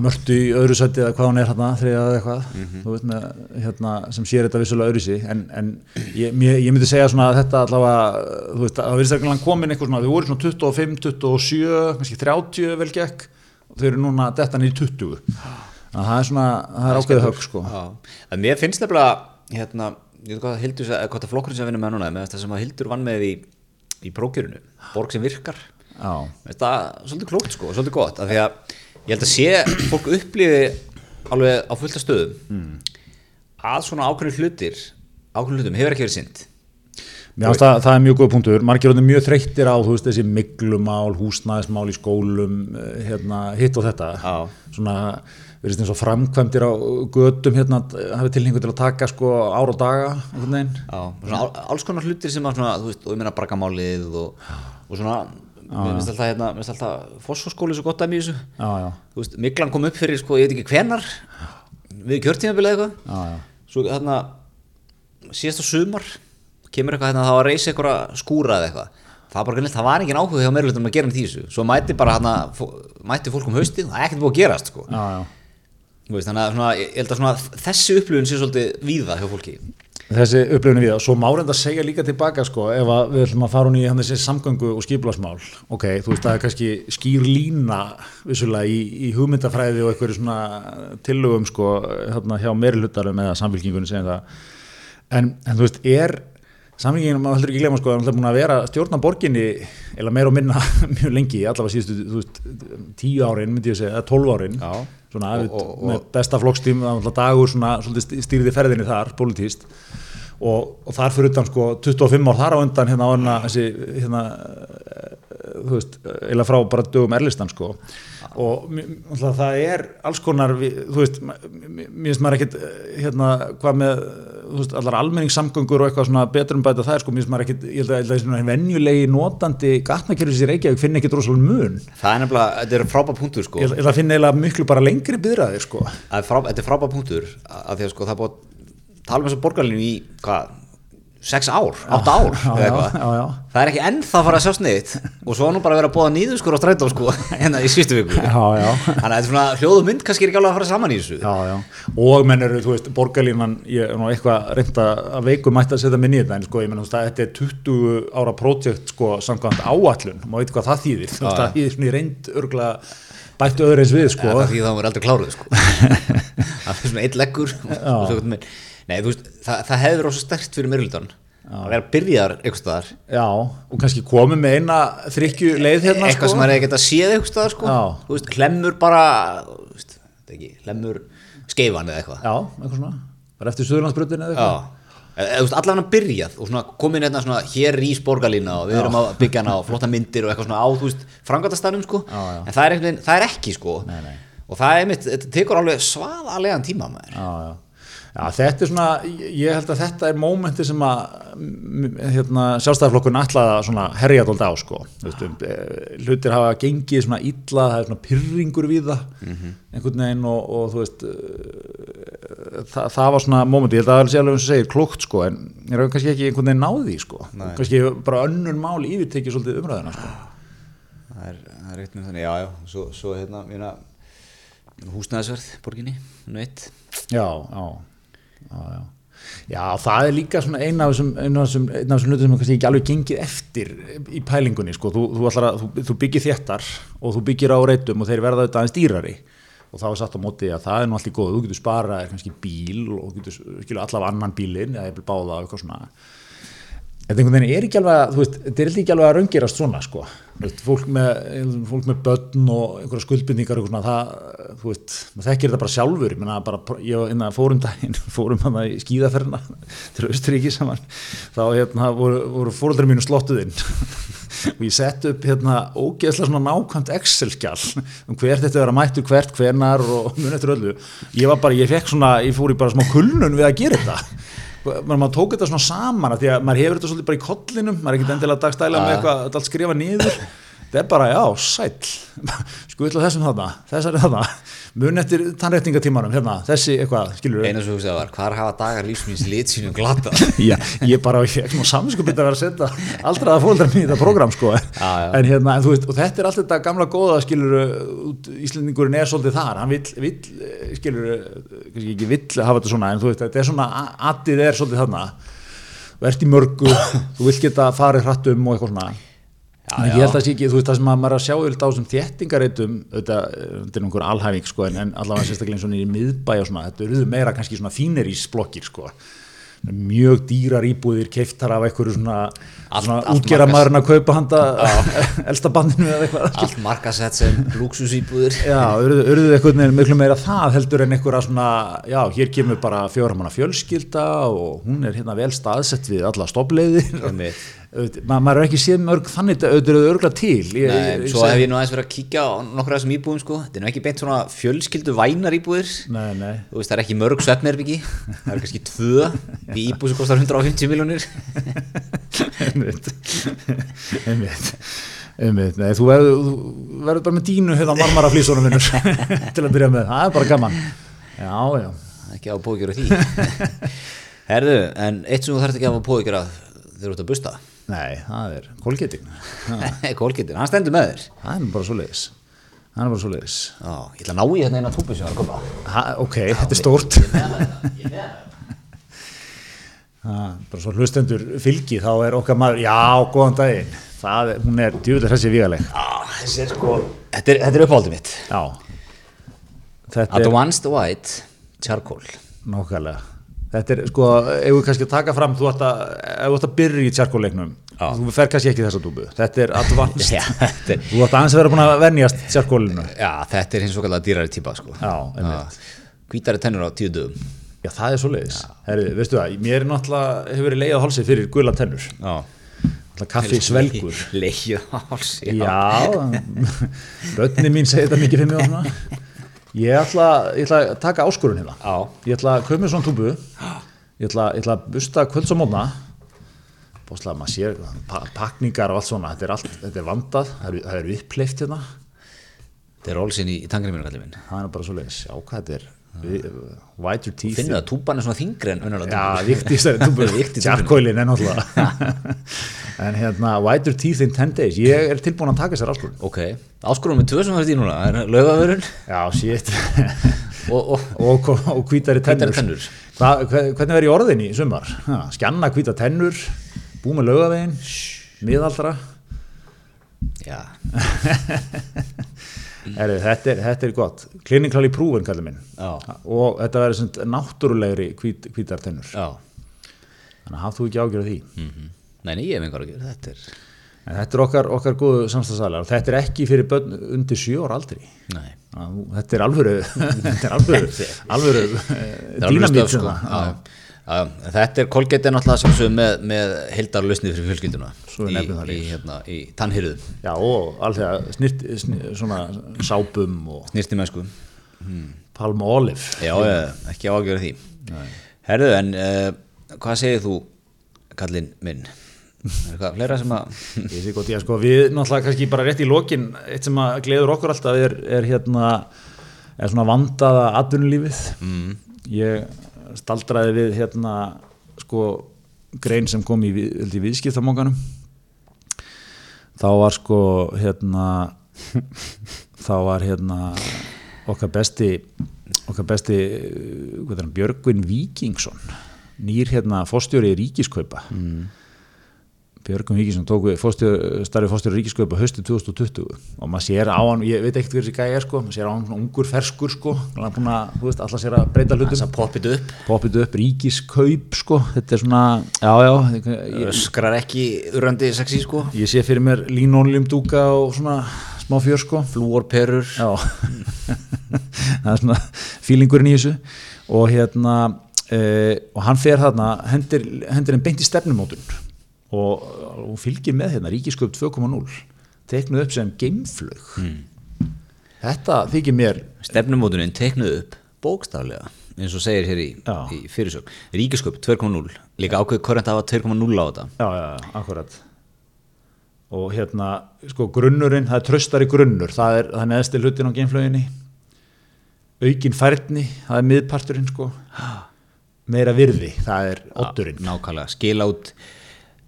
mörtu í öðru sætti eða hvað hún er hérna, þriða eða eitthvað, þú veist, með, hérna, sem sér þetta vissulega öðru sí, en, en ég, myndi segja svona að þetta allavega, þú veist, að það verðist ekki komin eitthvað svona, þau voru svona 25, 27, kannski 30 vel gekk, og þau eru núna detta niður í 20 þannig að það er svona, það er ákveðið högg sko. Já, en mér finnst nefnilega hérna, ég veit hvað að Hildur hvað að flokkurinn sem vinnur með núna, með það sem að Hildur vann með í, í prókjörinu, borg sem virkar. Já, það svolítið klókt sko, svolítið gott af því að ég held að sé fólk upplifi alveg á fullta stöðum að svona ákveðin hlutir ákveðin hlutum hefur ekki verið synd finnst það, það er mjög góð punktur, margir orðin mjög þreyttir á veist þessi miglumál, húsnæðismál í skólum, eh, hérna, hitt og þetta. Já. svona, verðist eins og framkvæmdir á götum hérna, hafi tilhengu til að taka sko ár og daga, Já, alls konar hlutir sem að svona, þú veist, og ég meina braggamálið og, og svona mér finnst alltaf, hérna, mér finnst alltaf fosforskóli svo gott að mjög þú veist, Miklan kom upp fyrir, sko, ég veit ekki hvenar við kjörtímabilið eitthvað. Svo þarna síðasta sumar kemur eitthvað hérna þá að reysa eitthvað skúra eða eitthvað. Það, var bara, greinilegt, það var engin áhuga hjá meirulutum að gera um þessu. Svo mætti bara hérna mætti fólk um haustið, það er ekkert búið að gerast sko. já, já. Veist, þannig að svona, ég held að svona, þessi upplifun sé svolítið víða hjá fólki. Þessi upplifinu við það, svo má reynda að segja líka tilbaka sko, ef við ætlum að fara hún í hann þessi samgöngu og skipulasmál, ok, þú veist það er kannski skýr lína vissulega í, í hugmyndafræði og einhverju svona tillögum sko, hérna hjá meiri hlutarum eða samfélkingunni segjum það, en, en þú veist, er samfélkingin, maður heldur ekki glemma sko, er alltaf búin að vera stjórna borginni eða meira og minna mjög lengi, allavega síðustu, veist, tíu árin myndi ég segja, eða tólf árin, Já. Svona Og- og, og- með besta alltaf dagur svona, stýrði ferðinni þar, politíst og, þar fyrir utan sko 25 ár þar á undan hérna á hérna hérna þú veist, eða frá bara dögum erlistan sko. Og náttúrulega það er alls konar þú veist, mér finnst maður ekkit eh, hérna hvað með veist, allar almenningssamgöngur og eitthvað svona betur um bæta það er sko, mér finnst maður ekkit, ég held að, ég held að svona venjulegi notandi gatnakerfis í Reykjavík finna ekkit rosalega mun. Það er nefnilega, þetta er frábær punktur sko. ég held að finna eiginlega miklu bara lengri byðraðir sko. Þetta er frábær punktur af því að sko, það búið að tala um þessu borgarlínu í hvað, sex ár, átta ár já, já, já, það er ekki ennþá að fara að sjá sniðt og svo nú bara að vera að bóða nýður sko á strætó sko hérna í sístu viku. Þannig að svona hljóð og mynd kannski er ekki alveg að fara saman í þessu. Og menn eru, þú veist, borgarlínan, ég er nú eitthvað reynda að veiku mætti að setja þetta, en sko, ég menn, að þetta er 20 ára prójekt, sko, samkvæmt áallun, maður veit hvað það þýðir, það þýðir svona í reynd örgla bættu öðru eins við, sko. Það er það er Nei, þú veist, það, það hefur rosa stert fyrir meiruldan að vera byrjar eitthvað staðar Já, og kannski komið með eina þrykkju leið hérna, eitthvað sko. sem maður hefði getað séð eitthvað staðar sko. Já. þú veist, hlemmur bara þú veist, þetta er ekki, hlemmur skeifan eða eitthvað Já, eitthvað svona, bara eftir Suðurlandsbrutinu eða Já. eitthvað. Eða, þú veist, allan að byrjað og svona komin hérna svona hér rís borgarlína og við erum að byggja hana á flotta myndir og eitthvað svona á, þú veist, framgætastænum sko, Já, já. en það er, einhvern veginn- það er ekki sko, Nei, nei. og það er mitt, þetta tekur alveg svaðalegan tíma maður. Já, já. Já, þetta er svona, ég- held að þetta er mómenti sem að hérna, sjálfstæðarflokkun svona herja dóldi á sko. Veist, um, eh, hlutir hafa gengið svona illa, það er svona pyrringur við það einhvern veginn og, og þú veist eh, það, það var svona mómenti, ég held að það er sér alveg eins og segir klókt sko, en ég er kannski ekki einhvern veginn náði sko, Nei. kannski bara önnur mál yfirtekið svolítið umræðina sko. Það er, það er eitthvað þannig, já, já, svo, svo hérna, hérna, húsnæðisverð borginni, nú eitt. Já, já, já, já. Það er líka eina af þessum, þessum, þessum hlutum sem ekki alveg gengið eftir í pælingunni, sko. Þú, þú, að, þú, þú byggir þéttar og þú byggir á reytum og þeir verða auðvitað aðeins dýrari og þá er satt á móti að það er nú allt í góð, þú getur sparað kannski bíl og getur skilja allavega annan bílinn eða báða eitthvað svona Þetta einhvern veginn er ekki alveg, að, þú veist, þetta er ekki alveg að raungerast svona, sko. Veist, fólk, með, fólk með börn og einhverja skuldbindningar og svona, það, þú veist, maður þekkir þetta bara sjálfur, ég meina bara, ég innan fórum daginn, fórum hann í skíðaferna til Austuríki saman, þá hérna voru, voru fóröldri mínu slottuð inn og ég sett upp hérna ógeðslega svona nákvæmt Excel-skjall um hvert þetta er að mættu hvert, hvenar og mun eftir öllu. Ég var bara, ég fekk svona, ég fór í bara smá kulnun við að gera þetta maður, maður tók þetta svona saman því að maður hefur þetta svolítið bara í kollinum maður er ekkert endilega dagstæla með eitthvað þetta allt skrifa niður þetta er bara, já, sæll. Skull á þessum þarna, þessari þarna. Mun eftir tannréttingatímanum hérna, þessi eitthvað, skilur einu sem hugsaði var, hvar hafa dagar lífsmýns lit sínum glata Já, ég bara, ég fekk nú samskupið að vera að setja aldraða fóldar mín í þetta program sko, Já, já. en hérna, en þú veist, og þetta er allt þetta gamla góða, skilur, Íslendingurinn er svolítið þar, hann vill, vill skilur, kannski ekki vill hafa þetta svona, en þú veist, þetta er svona, addið er svolítið þarna, þú ert í mörgu, þú vill geta farið hratt um og eitthvað svona, Já, ég held að ekki, þú veist, það sem að maður að sjá yfir á þessum þéttingareitum, auðvitað, eh, þetta er einhver alhæfing, sko, en, en allavega sérstaklega svona í miðbæ og svona, þetta eru meira kannski svona þínerísblokkir, sko, mjög dýrar íbúðir keiftar af einhverju svona, Markas- maðurinn að kaupa handa elsta bandinu eða eitthvað. Allt markasett sem luxusýbúðir Já, urðu eitthvað miklu meira það heldur en einhverja svona, já, hér kemur bara fjóramanna fjölskylda og hún er hérna vel staðsett við alla stopleiðir Einmitt. Ma, maður er ekki séð mörg þannig auðvitað örgla til. Ég, Nei, ég, svo hef ég nú aðeins verið að kíkja á nokkur af þessum íbúðum sko, þetta er nú ekki beint svona fjölskyldu vænar íbúðir. Nei, nei. Þú veist það er ekki mörg svefnherbyggi það er kannski tvö. Í íbúð sem kostar 150 miljónir einmitt. Einmitt. Einmitt, nei, þú verður bara með dínu hérna marmara flýsónum minnur til að byrja með, það er bara gaman. Já, já, ekki á bókjur á því. Herðu, en eitt sem þú þarft ekki að hafa bókjur að þegar þú ert að busta? Nei, það er kólgeting kólgetin, hann stendur með þér. Það er bara svo leiðis það er bara svo leiðis ég ætla að ná í hérna eina túpu sem ég var að koma ok, þetta er stórt. Ha, bara svo hlustendur fylgi þá er okkar maður, já, góðan daginn það, er- hún er djúðlega þessi vígaleg þessi er sko Þetta er, þetta er uppáhaldið mitt já þetta er Advanced White Charcoal Nákvæmlega. Þetta er, sko, ef við kannski taka fram, þú ætti að, ef þú ætti að byrja í Já. þú fer kannski ekki þessa dúbu. Þetta er advanced. Já, þetta er- Þú ætti aðeins að vera búin að venjast tjarkólinu. Já, þetta er hins og kallar dýrari típa sko. Já, einmitt. Hvítari tennur á tíu dögum Já, það er svo leiðis. Herri, veistu það, mér er náttúrulega, hefur verið leið á hálsi fyrir gula tennur. Já Náttúrulega kaffi svelgur. Leið á hálsi Já, röddni mín segir þetta mikið fyrir mig og svona. Ég ætla, ég ætla að taka áskorun hérna. Já. Ég ætla að kaupa mér svona túbu. Ég ætla, ég ætla að busta kvölds á mótna. Bóðslega maður sér pa pakningar og allt svona. Þetta er, allt, þetta er vandað, það eru uppleift hérna. Þetta er rólsinn í, í tangrið minn Það er bara svo leiðis. Já, hvað þetta er? Whiter teeth. Finnur það, túpan er svona þingri en venjulega Já, vikt í þessari túbu. Vikt í túpunni. Tjarkólin er náttúrulega. en hérna, whiter teeth in 10 days. Ég er tilbúin að taka sér áskorun. Ok, áskorunum með tvö sem það er í núna Það laugavörun Já, shit. og, og og, hvítari tennur, tennur. Hva, hve- hvernig verður í orðin í sumar skjanna hvíta tennur bú með laugavegin miðaldra Já, Heri, þetta, er, þetta er gott. Kliniklali prúfin kallar minn. Já. og þetta verður náttúrulegri hvít, hvítar tennur. Já. Þannig að hafðu ekki ágjörð því? Mm Nei, nei, ég hef að gera þetta er þetta er okkar, okkar góðu samstagsalar og þetta er ekki fyrir börn undir sjö ára aldri. Nei, þetta er alvöru þetta er alvöru, eh, dýnamít sko Já, Þetta er er náttúrulega með, með heildarlausnið fyrir fjölskylduna í, í, hérna, í tannhyrðum, já og alveg snirt, snirt, svona sápum og snýrti mennsku palm olive. Já, já, ekki ágjöra því. Herðu, en uh, hvað segir þú kallinn minn? Eitthvað fleira sem að Ég sé gott, já, sko, við náttúrulega kannski bara rétt í lokin, eitt sem að gleður okkur alltaf er, er hérna, er svona vandaða atvinnulífið. Mm. Ég staldraði við hérna, sko, grein sem kom í, við- held ég, viðskiptamókanum. Þá var sko, hérna, þá var hérna okkar besti, okkar besti, hann, Björgvin Víkingsson, nýr hérna fórstjóri ríkiskaupa. Mm. Björgum Víkisson tók við fórstjór, starfi fórstjóri ríkiskaupa höstu 2020 og maður sér á hann, ég veit ekkert hver þessi gæði er sko, maður sér á hann svona ungur ferskur sko, hann er búin að, þú veist, alltaf sér að breyta hlutum, að poppið upp. Poppið upp ríkiskaup sko, þetta er svona, já já, ég, öskrar ekki urandi sexy sko. Ég sé fyrir mér línónljum dúka og svona smá fjör sko, flúorperur það er svona fílingurinn í þessu. Og hérna, e, og hann fer þarna, hendir, hendir og, og fylgir með hérna Ríkisköp 2.0 teknuð upp sem geimflug. Þetta þykir mér Stefnumótunin teiknuð upp bókstaflega eins og segir hér í, í fyrirsögn. Ríkisköp 2.0 líka ákveð korrent að hafa 2.0 á þetta. Já, já, já, akkurat. Og hérna, sko, grunnurinn það er tröstari grunnur, það er, það er neðstil hlutin á geimflöginni aukin færni, það er miðparturinn sko, meira virði það er oddurinn. Nákvæmlega, skila út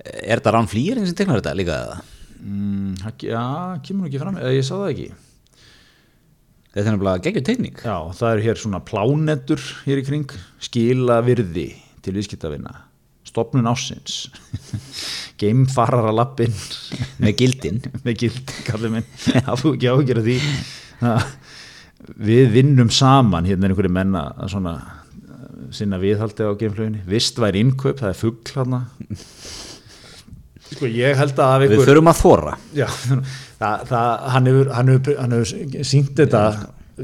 Er þetta Rán Flýring sem teiknar þetta líka eða? mm, já, kemur nú ekki fram ég sá það ekki. Þetta er nefnilega geggjur teikning. Já, það eru hér svona plánettur hér í kring, skila virði til viðskiptavina stopnun ásins geimfarara lappin með gildin. Með gild, kallið minn. Fú ekki ágjör því. Við vinnum saman hérna er einhverju menna að svona uh, sinna viðhaldi á geimflöginni vist væri innkaup, það er fugg hérna sko ég held að af Við þurfum að þóra já, það, það, hann hefur hefur, sínt þetta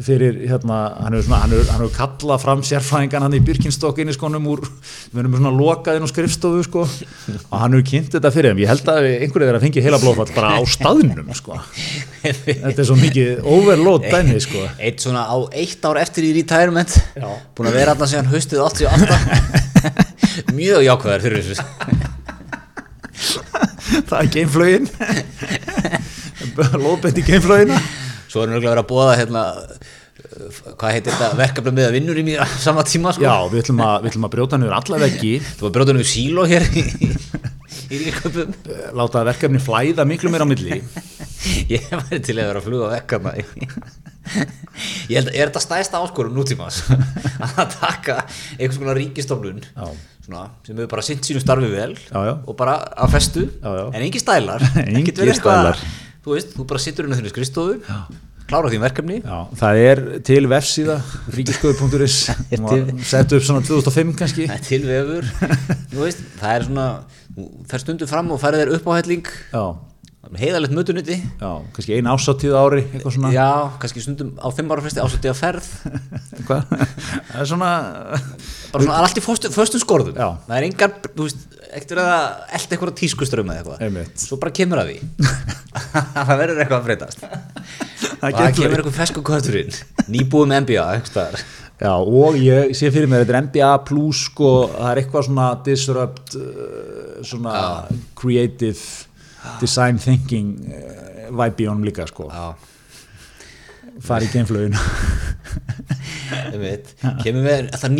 fyrir hérna, hann hefur, hefur, hefur kallað fram sérfræðingan hann í Birkinstokkinni skonum úr, við erum svona lokaðinn á skrifstofu sko og hann hefur kynnt þetta fyrir þeim, ég held að einhverju þeirra fengi heila blóðfall bara á staðnum sko, þetta er svo mikið overload dæmi sko. Eitt svona á eitt ár eftir í retirement. Já. Búin að vera alltaf síðan haustið 88 Mjög jákvæðar fyrir þessu það er geimflögin lóðbett í geimflögina Svo erum við örugglega verið að bóða hérna Hvað heitir þetta verkefni með að vinnur í mér á sama tíma sko. Já, við ætlum að, við ætlum að brjóta niður alla veggi. Þú var bróðunum við síló hér í, í ríkköpum láta verkefni flæða miklu meira á milli. Ég væri til að vera að fluga vekk hana Ég held að er þetta stæsta áskorum nútímas að taka einhvers konar ríkistofnun Já. Svona, sem hefur bara sint sínum starfi vel Já, já. og bara að festu Já, en engi stælar. Ekkert verið eitthvað- stælar. Þú veist, þú bara sittur inn á þínu skristofu klára því verkefni. Það er til vefsíða ríkisköðu.is sett upp svona 2005 kannski. Það er til vefur. Veist, það er svona þú fer stundu fram og færið þér upp á helling já, heiðalegt mötunuti já, kannski ein ásáttíð á ári já, kannski stundum á fimm ára fresti ásöndi að ferð. Hvað? það er svona bara svona allt í föstu, föstum skorðum. Já. það er engar, þú veist, ekkert verið að elda eitthvað tískuströma eða eitthvað. Svo bara kemur að því. Það verður eitthvað að breytast. Og það það getur- kemur eitthvað fesku kvöturinn nýbúið með staðar. Já, og ég sé fyrir mér, þetta er MBA plus sko, það er eitthvað svona disrupt uh, svona creative design thinking uh, vibe í honum líka sko. Já, fara í geimflögin einmitt. kemur með það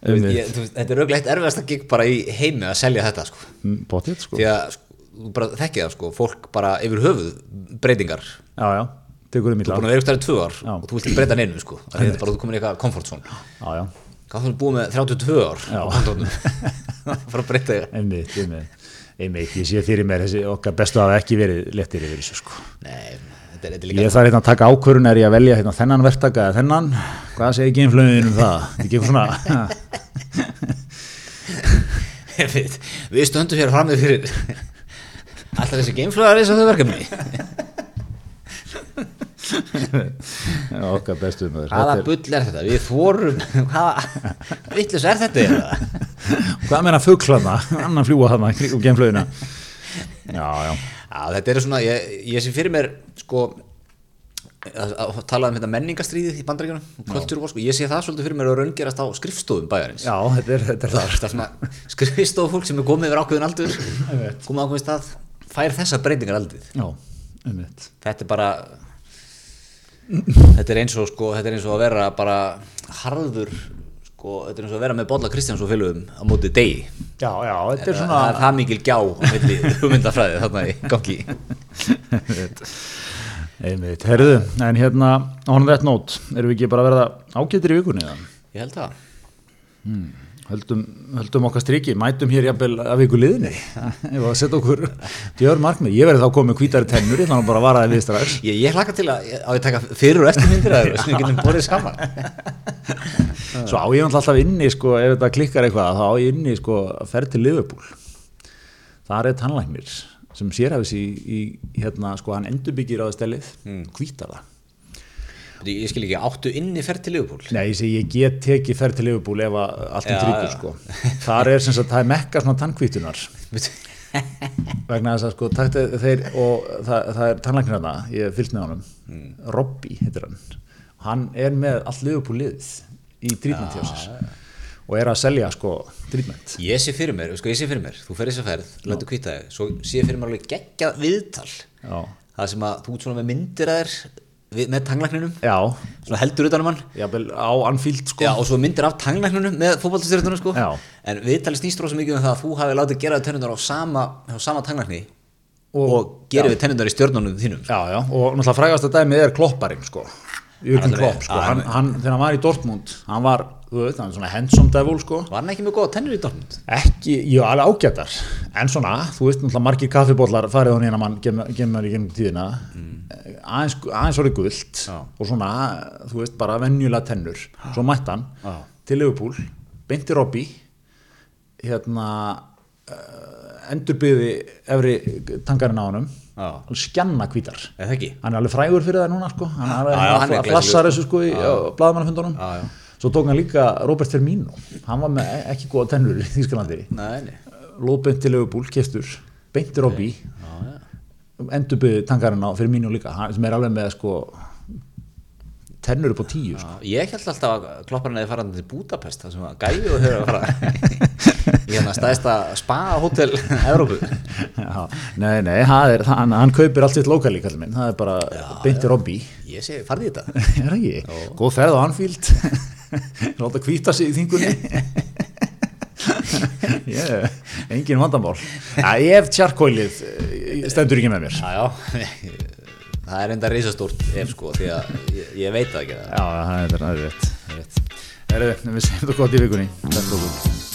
Einmitt. ég- þú veist, þetta er auðvitað erfiðast að gig bara í heimi að selja þetta sko. bóttið sko. Því að sko, bara þekkið það sko, fólk bara yfir höfuð breytingar. Já, já, í þú er búin að vera ykkur stærri tvö ár Já. og þú vilt breyta neinu sko. það er bara að þú komin í eitthvað comfort zone. Já, já, Hvað þú búið með 32 ár á kontónum. Fara að breyta þig einmitt, ég sé fyrir mér þessi okkar bestu hafa ekki verið lettir yfir þessu sko. Nei, þetta er, þetta er líka Ég þarf hérna að taka ákvörun er ég að velja hérna þennan verktaka eða þennan, hvað segir geimflögin um það? Þetta er ekki eitthvað svona, við, stöndum hér fram með fyrir Alltaf þessi geimflöðar eins og þau verkefni okkar bestu þess Hvaða bull er þetta? Við þvorum Hvaða vitlis er þetta? Hvað meina fugglana, annan fljúa þarna kringum geimflögina Já, já, Já, þetta er svona Ég, ég sé fyrir mér sko að, að tala um þetta menningastríðið í bandaríkjunum kultúr sko. ég sé það svolítið fyrir mér að raungerast á skrifstofum bæjarins. Já, þetta er, þetta er það það. er svona skrifstofufólk sem er komið yfir ákveðin aldur komið ákveðin stað fær þessar breytingar aldrið Já, einmitt. Þetta er bara þetta er eins og sko þetta er eins og að vera bara harður sko, þetta er eins og að vera með Bolla Kristjáns og félögum á móti degi. Já, já, þetta er það svona er það mikil gjá á milli hugmyndafræði þarna í gangi. Einmitt, herðu, en hérna on that note, erum við ekki bara að verða ágættir í vikunni ég held það Höldum, höldum okkar striki, mætum hér jafnvel af viku liðni að setja okkur djör markmið, ég verði þá komið hvítari tennur, þannig að bara varaði við strax ég, ég hlakka til að á ég taka fyrir og eftirmyndir að það sem við getum borðið saman Svo á ég alltaf inni, sko, ef þetta klikkar eitthvað, þá á ég inni, sko, að ferð til Liverpool. Það er tannlæknir sem sérhafis í, í, hérna, sko, hann endurbyggir á það stellið, mm. hvítar það. Ég skil ekki, áttu inni ferð til Liverpool? Nei, ég segi, ég get tekið ferð til Liverpool ef allt er tryggur, sko. Þar er sem sagt, það er mekka svona tannkvítunar vegna þess að sko, takti, þeir, og það, það er tannlæknir hana, ég fyllt með honum, Mm. Robby heitir hann, hann er með allt Liverpool liðið í trítment hjá sér. Og er að selja sko trítment. Ég sé fyrir mér, sko ég sé fyrir mér. Þú fer þess að ferð, lætu kvita þig. Svo sé fyrir mér alveg geggjað viðtal. Já, Það sem að þú ert svona með myndir að þér við- með tanglækninum. Svona heldur utan um hann. Jafnvel á Anfield sko. Já, og svo myndir af tanglækninum með fótballtastjörnunum sko. Já. En viðtalið snýst rosa mikið um það að þú hafi látið gera tennunar á sama, á sama tanglækni Og- og, gerir við tennunar í stjörnunum þínum. Já, já, og náttúrulega frægast að dæmið er klopparinn sko, Er Klopp sko, hann, hann- þegar hann var í Dortmund, hann var, þú veit, hann er svona handsome devil sko, Var hann ekki með góða tennur í Dortmund? ekki, jú, alveg ágætar, en svona, þú veist, náttúrulega margir kaffibóllar farið hann hérna mann gemur í gennum tíðina, aðeins, aðeins orðið gullt Mm. Já. og svona, þú veist, bara venjulega tennur, svo mætti hann Já. til Liverpool, beinti Robby, hérna, uh, endurbyði efri tangarinn á honum, Og skjanna ekki? hann er alveg frægur fyrir það núna sko. hann er er að glæsilegur, þessu sko í já. svo tók hann líka Robert Firmino. Hann var með e- ekki góða tennur í Þýskalandi. Nei, nei. Lóðbeint til Leifubúl, kestur beinti Robby. Endurbyði tankarinn á Firmino líka. Hann, sem er alveg með sko tennur upp á tíu sko. Ég held alltaf að klopparinn hefði farað til Budapest það sem að gæfi og hefur að fara í hérna stæðsta spa-hótel Evrópu. Já, nei, nei, er, hann, hann kaupir allt sitt lokali, minn, það er bara beinti Robby. Ég sé, farði þetta. Er það ekki? Góð ferð á Anfield. Láta hvíta sig í þingunni. Yeah, Engin vandamál. Ja, Ef tjarkólið stendur ekki með mér. Já, já. Það er enda reisastórt ef sko því að ég, ég veit það ekki. Já, það er, er rétt, það er. Herðu, Við segjum þetta gott í vikunni. Takk fyrir